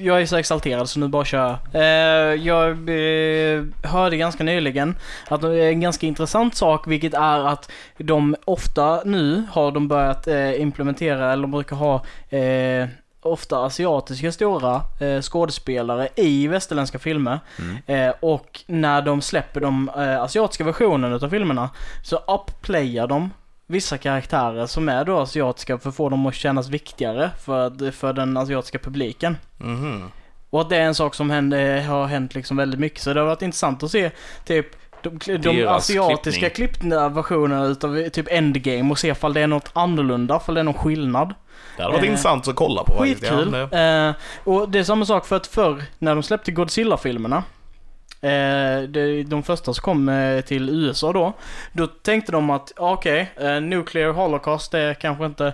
Speaker 4: jag är så exalterad så nu bara kör jag. Eh, jag eh, hörde ganska nyligen att det är en ganska intressant sak vilket är att de ofta nu har de börjat implementera, eller de brukar ha eh, ofta asiatiska stora eh, skådespelare i västerländska filmer.
Speaker 1: Mm.
Speaker 4: Eh, och när de släpper de eh, asiatiska versionerna av filmerna så upplayar de vissa karaktärer som är då asiatiska för att få dem att kännas viktigare för, för den asiatiska publiken.
Speaker 2: Mhm.
Speaker 4: Och att det är en sak som händer, har hänt liksom väldigt mycket. Så det har varit intressant att se typ de, de asiatiska
Speaker 1: klippning.
Speaker 4: klippta versionerna utav typ Endgame och se ifall det är något annorlunda, ifall det är någon skillnad.
Speaker 2: Det hade varit
Speaker 4: Eh,
Speaker 2: intressant att kolla på faktiskt.
Speaker 4: Skitkul.
Speaker 2: Ja, det-
Speaker 4: Eh, och det är samma sak för att förr, när de släppte Godzilla-filmerna, eh, de första som kom eh, till USA då, då tänkte de att okej, eh, Nuclear Holocaust är kanske inte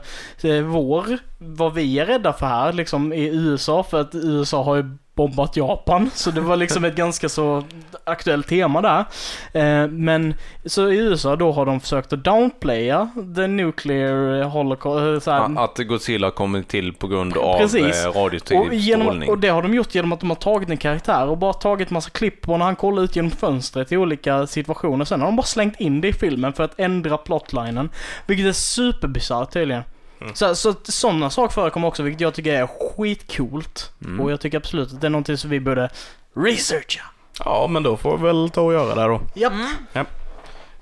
Speaker 4: eh, vår, vad vi är rädda för här liksom i USA, för att USA har ju bombat Japan, så det var liksom ett ganska så aktuellt tema där. Eh, men så i USA då har de försökt att downplaya the nuclear holocaust, eh, så här,
Speaker 1: Att Godzilla kommer till på grund av
Speaker 4: Precis.
Speaker 1: eh, radioaktiv
Speaker 4: och, genom,
Speaker 1: strålning.
Speaker 4: och det har de gjort genom att de har tagit en karaktär och bara tagit massa klipp på när han kollar ut genom fönstret i olika situationer. Sen har de bara slängt in det i filmen för att ändra plotlinen. Vilket är superbisarrt tydligen.
Speaker 1: Mm.
Speaker 4: Så, så sådana saker förekommer också, vilket jag tycker är skitcoolt.
Speaker 1: Mm.
Speaker 4: Och jag tycker absolut att det är någonting som vi borde researcha.
Speaker 2: ja, men då får vi väl ta och göra det då.
Speaker 4: Japp.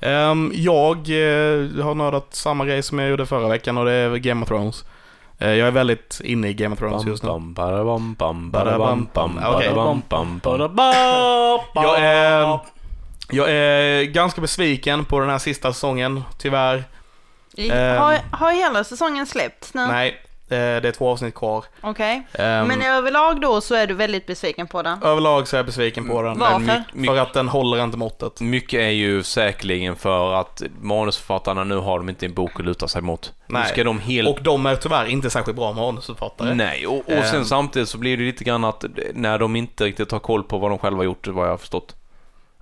Speaker 2: Ehm, jag eh, har nördat samma grej som jag gjorde förra veckan och det är Game of Thrones. Eh, jag är väldigt inne i Game of Thrones just nu. jag är ganska besviken på den här sista säsongen, tyvärr. Ehm.
Speaker 3: Har, har hela säsongen släppts nu?
Speaker 2: Nej, eh, det är två avsnitt kvar.
Speaker 3: Okej.
Speaker 2: Ehm,
Speaker 3: Men överlag då så är du väldigt besviken på den?
Speaker 2: Överlag så är jag besviken på den.
Speaker 3: Varför?
Speaker 1: My- my-
Speaker 2: För att den håller inte måttet.
Speaker 1: Mycket är ju säkerligen för att manusförfattarna nu har de inte en bok att luta sig mot.
Speaker 2: Nej.
Speaker 1: ska de helt...
Speaker 2: Och de är tyvärr inte särskilt bra manusförfattare.
Speaker 1: Nej, och, och sen
Speaker 2: Ehm.
Speaker 1: samtidigt så blir det lite grann att när de inte riktigt har koll på vad de själva har gjort, vad jag har förstått.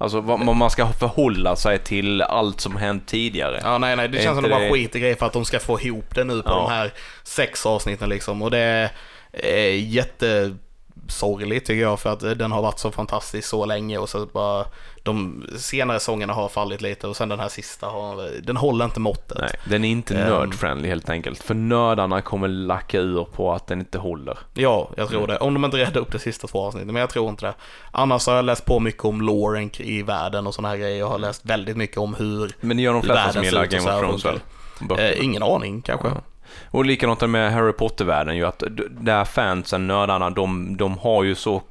Speaker 1: Alltså vad, man ska förhålla sig till allt som hänt tidigare.
Speaker 2: Ja, nej, nej, det
Speaker 1: Är
Speaker 2: känns som
Speaker 1: inte
Speaker 2: de bara
Speaker 1: det-
Speaker 2: skiter i grejer för att de ska få ihop det nu på
Speaker 1: Ja.
Speaker 2: de här sex avsnitten liksom. Och det är jättesorgligt tycker jag för att den har varit så fantastisk så länge och så bara de senare sångerna har fallit lite och sen den här sista har, den håller inte måttet.
Speaker 1: Nej, den är inte
Speaker 2: Ehm.
Speaker 1: nördfriendly helt enkelt. För nördarna kommer lacka ur på att den inte håller.
Speaker 2: Ja, jag tror
Speaker 1: Mm.
Speaker 2: det. Om de inte räddar upp det sista två avsnitten, men jag tror inte det. Annars har jag läst på mycket om loren i världen och sådana här grejer. Jag har läst väldigt mycket om hur
Speaker 1: Men det gör de flesta som gillar Game of Thrones väl?
Speaker 2: Eh, ingen aning kanske.
Speaker 1: Ja. Och likadant med Harry Potter-världen ju att där fansen, nördarna, de, de har ju så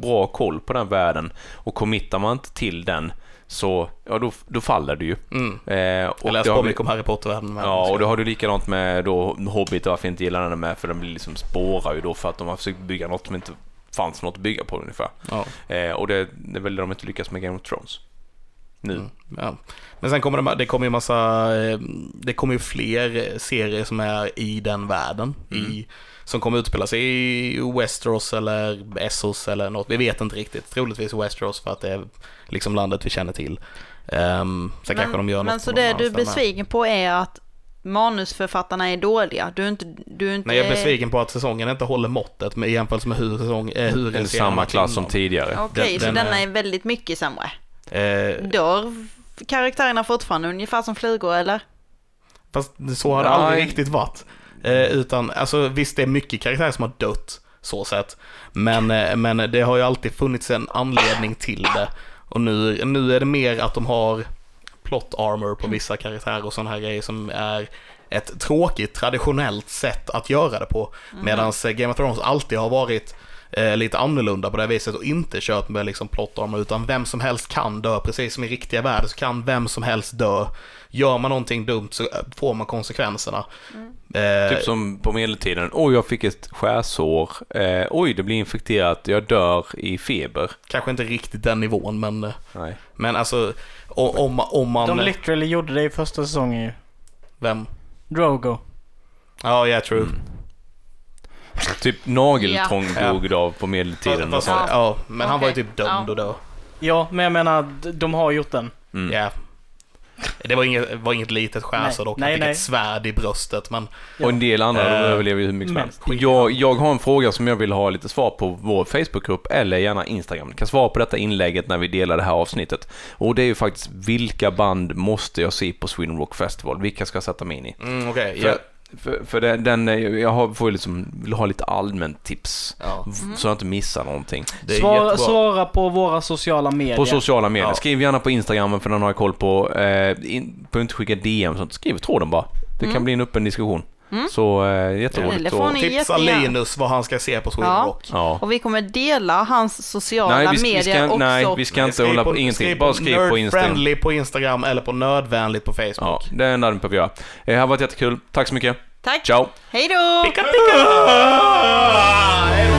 Speaker 1: bra koll på den världen och committar man inte till den så, ja då, då faller det ju.
Speaker 2: Mm.
Speaker 1: Eh,
Speaker 2: Jag
Speaker 1: och
Speaker 2: läste
Speaker 1: det har
Speaker 2: på mycket om Harry Potter-världen.
Speaker 1: Ja, och då har du likadant med då Hobbit och varför jag inte gillar den med för den blir liksom spårar ju då för att de har försökt bygga något som inte fanns något att bygga på ungefär.
Speaker 2: Ja.
Speaker 1: Eh, och det, det är väl de inte lyckas med Game of Thrones. Nu.
Speaker 2: Mm, ja. Men sen kommer det, det kommer ju massa, eh, det kommer ju fler serier som är i den världen. I, som kommer utspela sig i Westeros eller Essos eller något. Vi vet inte riktigt. Troligtvis Westeros för att det är liksom landet vi känner till. Um, sen kanske de gör något
Speaker 3: men så det du är besviken på är att manusförfattarna är dåliga? Du är inte... Du är inte
Speaker 2: Nej, jag är besviken på att säsongen inte håller måttet med i jämförelse med hur, säsong, eh, hur
Speaker 1: Det är samma klass som tidigare.
Speaker 3: Okej,
Speaker 2: Den-
Speaker 3: så
Speaker 2: den
Speaker 3: denna
Speaker 2: är-
Speaker 3: är väldigt mycket sämre.
Speaker 2: Eh,
Speaker 3: Dör karaktärerna fortfarande ungefär som flugor eller?
Speaker 2: Fast så har det aldrig
Speaker 1: Nej.
Speaker 2: riktigt varit. Eh, utan, alltså visst det är mycket karaktärer som har dött, så sett. Men, eh, men det har ju alltid funnits en anledning till det. Och nu, nu är det mer att de har plot armor på vissa karaktärer och sådana här grejer som är ett tråkigt traditionellt sätt att göra det på. Medan Game of Thrones alltid har varit eh, lite annorlunda på det här viset och inte kört med liksom plot armor utan vem som helst kan dö, precis som i riktiga världen så kan vem som helst dö. Gör man någonting dumt så eh, får man konsekvenserna. Eh,
Speaker 1: Typ som på medeltiden. Oj, jag fick ett skärsår. Eh, oj, det blir infekterat. Jag dör i feber.
Speaker 2: Kanske inte riktigt den nivån men, eh,
Speaker 1: Nej.
Speaker 2: men alltså om, om man...
Speaker 4: De literally gjorde det i första säsongen ju.
Speaker 2: Vem?
Speaker 4: Drogo.
Speaker 2: Ja, yeah true.
Speaker 1: Mm. Typ nageltrång
Speaker 2: Ja.
Speaker 1: dog av på medeltiden. Och
Speaker 2: fast,
Speaker 1: så.
Speaker 2: ja, men han var ju
Speaker 3: Okej.
Speaker 2: typ dömd
Speaker 3: Ja.
Speaker 2: och dö.
Speaker 4: Ja, men jag menar, d- de har gjort den.
Speaker 1: Mm.
Speaker 2: Ja. Det var inget, var inget litet skärsår dock.
Speaker 4: Nej,
Speaker 2: Han fick
Speaker 4: nej.
Speaker 2: ett svärd i bröstet men...
Speaker 1: Och en del andra, de
Speaker 2: Eh,
Speaker 1: överlever ju hur mycket som
Speaker 4: men-
Speaker 1: helst. Jag, jag har en fråga som jag vill ha lite svar på vår Facebookgrupp eller gärna Instagram. Ni kan svara på detta inlägget när vi delar det här avsnittet. Och det är ju faktiskt vilka band måste jag se på Sweden Rock Festival? Vilka ska jag sätta mig in i?
Speaker 2: Mm, Okej,
Speaker 1: För
Speaker 2: ja.
Speaker 1: För, för den, den, eh, jag har, får ju liksom, vill ha lite allmänt tips.
Speaker 2: Ja.
Speaker 1: v- Så jag inte missar någonting.
Speaker 2: Det är
Speaker 4: Svara, svara på våra sociala medier.
Speaker 1: På sociala medier.
Speaker 2: Ja.
Speaker 1: Skriv gärna på Instagram för den har jag koll på. Eh, in, på inte skicka DM sånt. Skriv tråden bara. Det kan bli en öppen diskussion. Så eh, jätteroligt. Och-
Speaker 3: ni-
Speaker 2: Tipsa
Speaker 3: jättegärna.
Speaker 2: Linus vad han ska se på Sweden
Speaker 3: Ja.
Speaker 2: Rock.
Speaker 1: Ja.
Speaker 3: Och vi kommer dela hans sociala
Speaker 1: Nej, vi, vi
Speaker 3: medier
Speaker 1: ska,
Speaker 3: också.
Speaker 1: nej, vi ska inte hålla på ingenting. Bara skriv på Instagram.
Speaker 2: Nerdfriendly på Instagram eller på nördvänligt på Facebook.
Speaker 1: Ja, det är det enda du behöver göra. Eh, Det har varit jättekul. Tack så mycket.
Speaker 3: Tack.
Speaker 1: Ciao!
Speaker 3: Hej då!
Speaker 2: Pika, pika!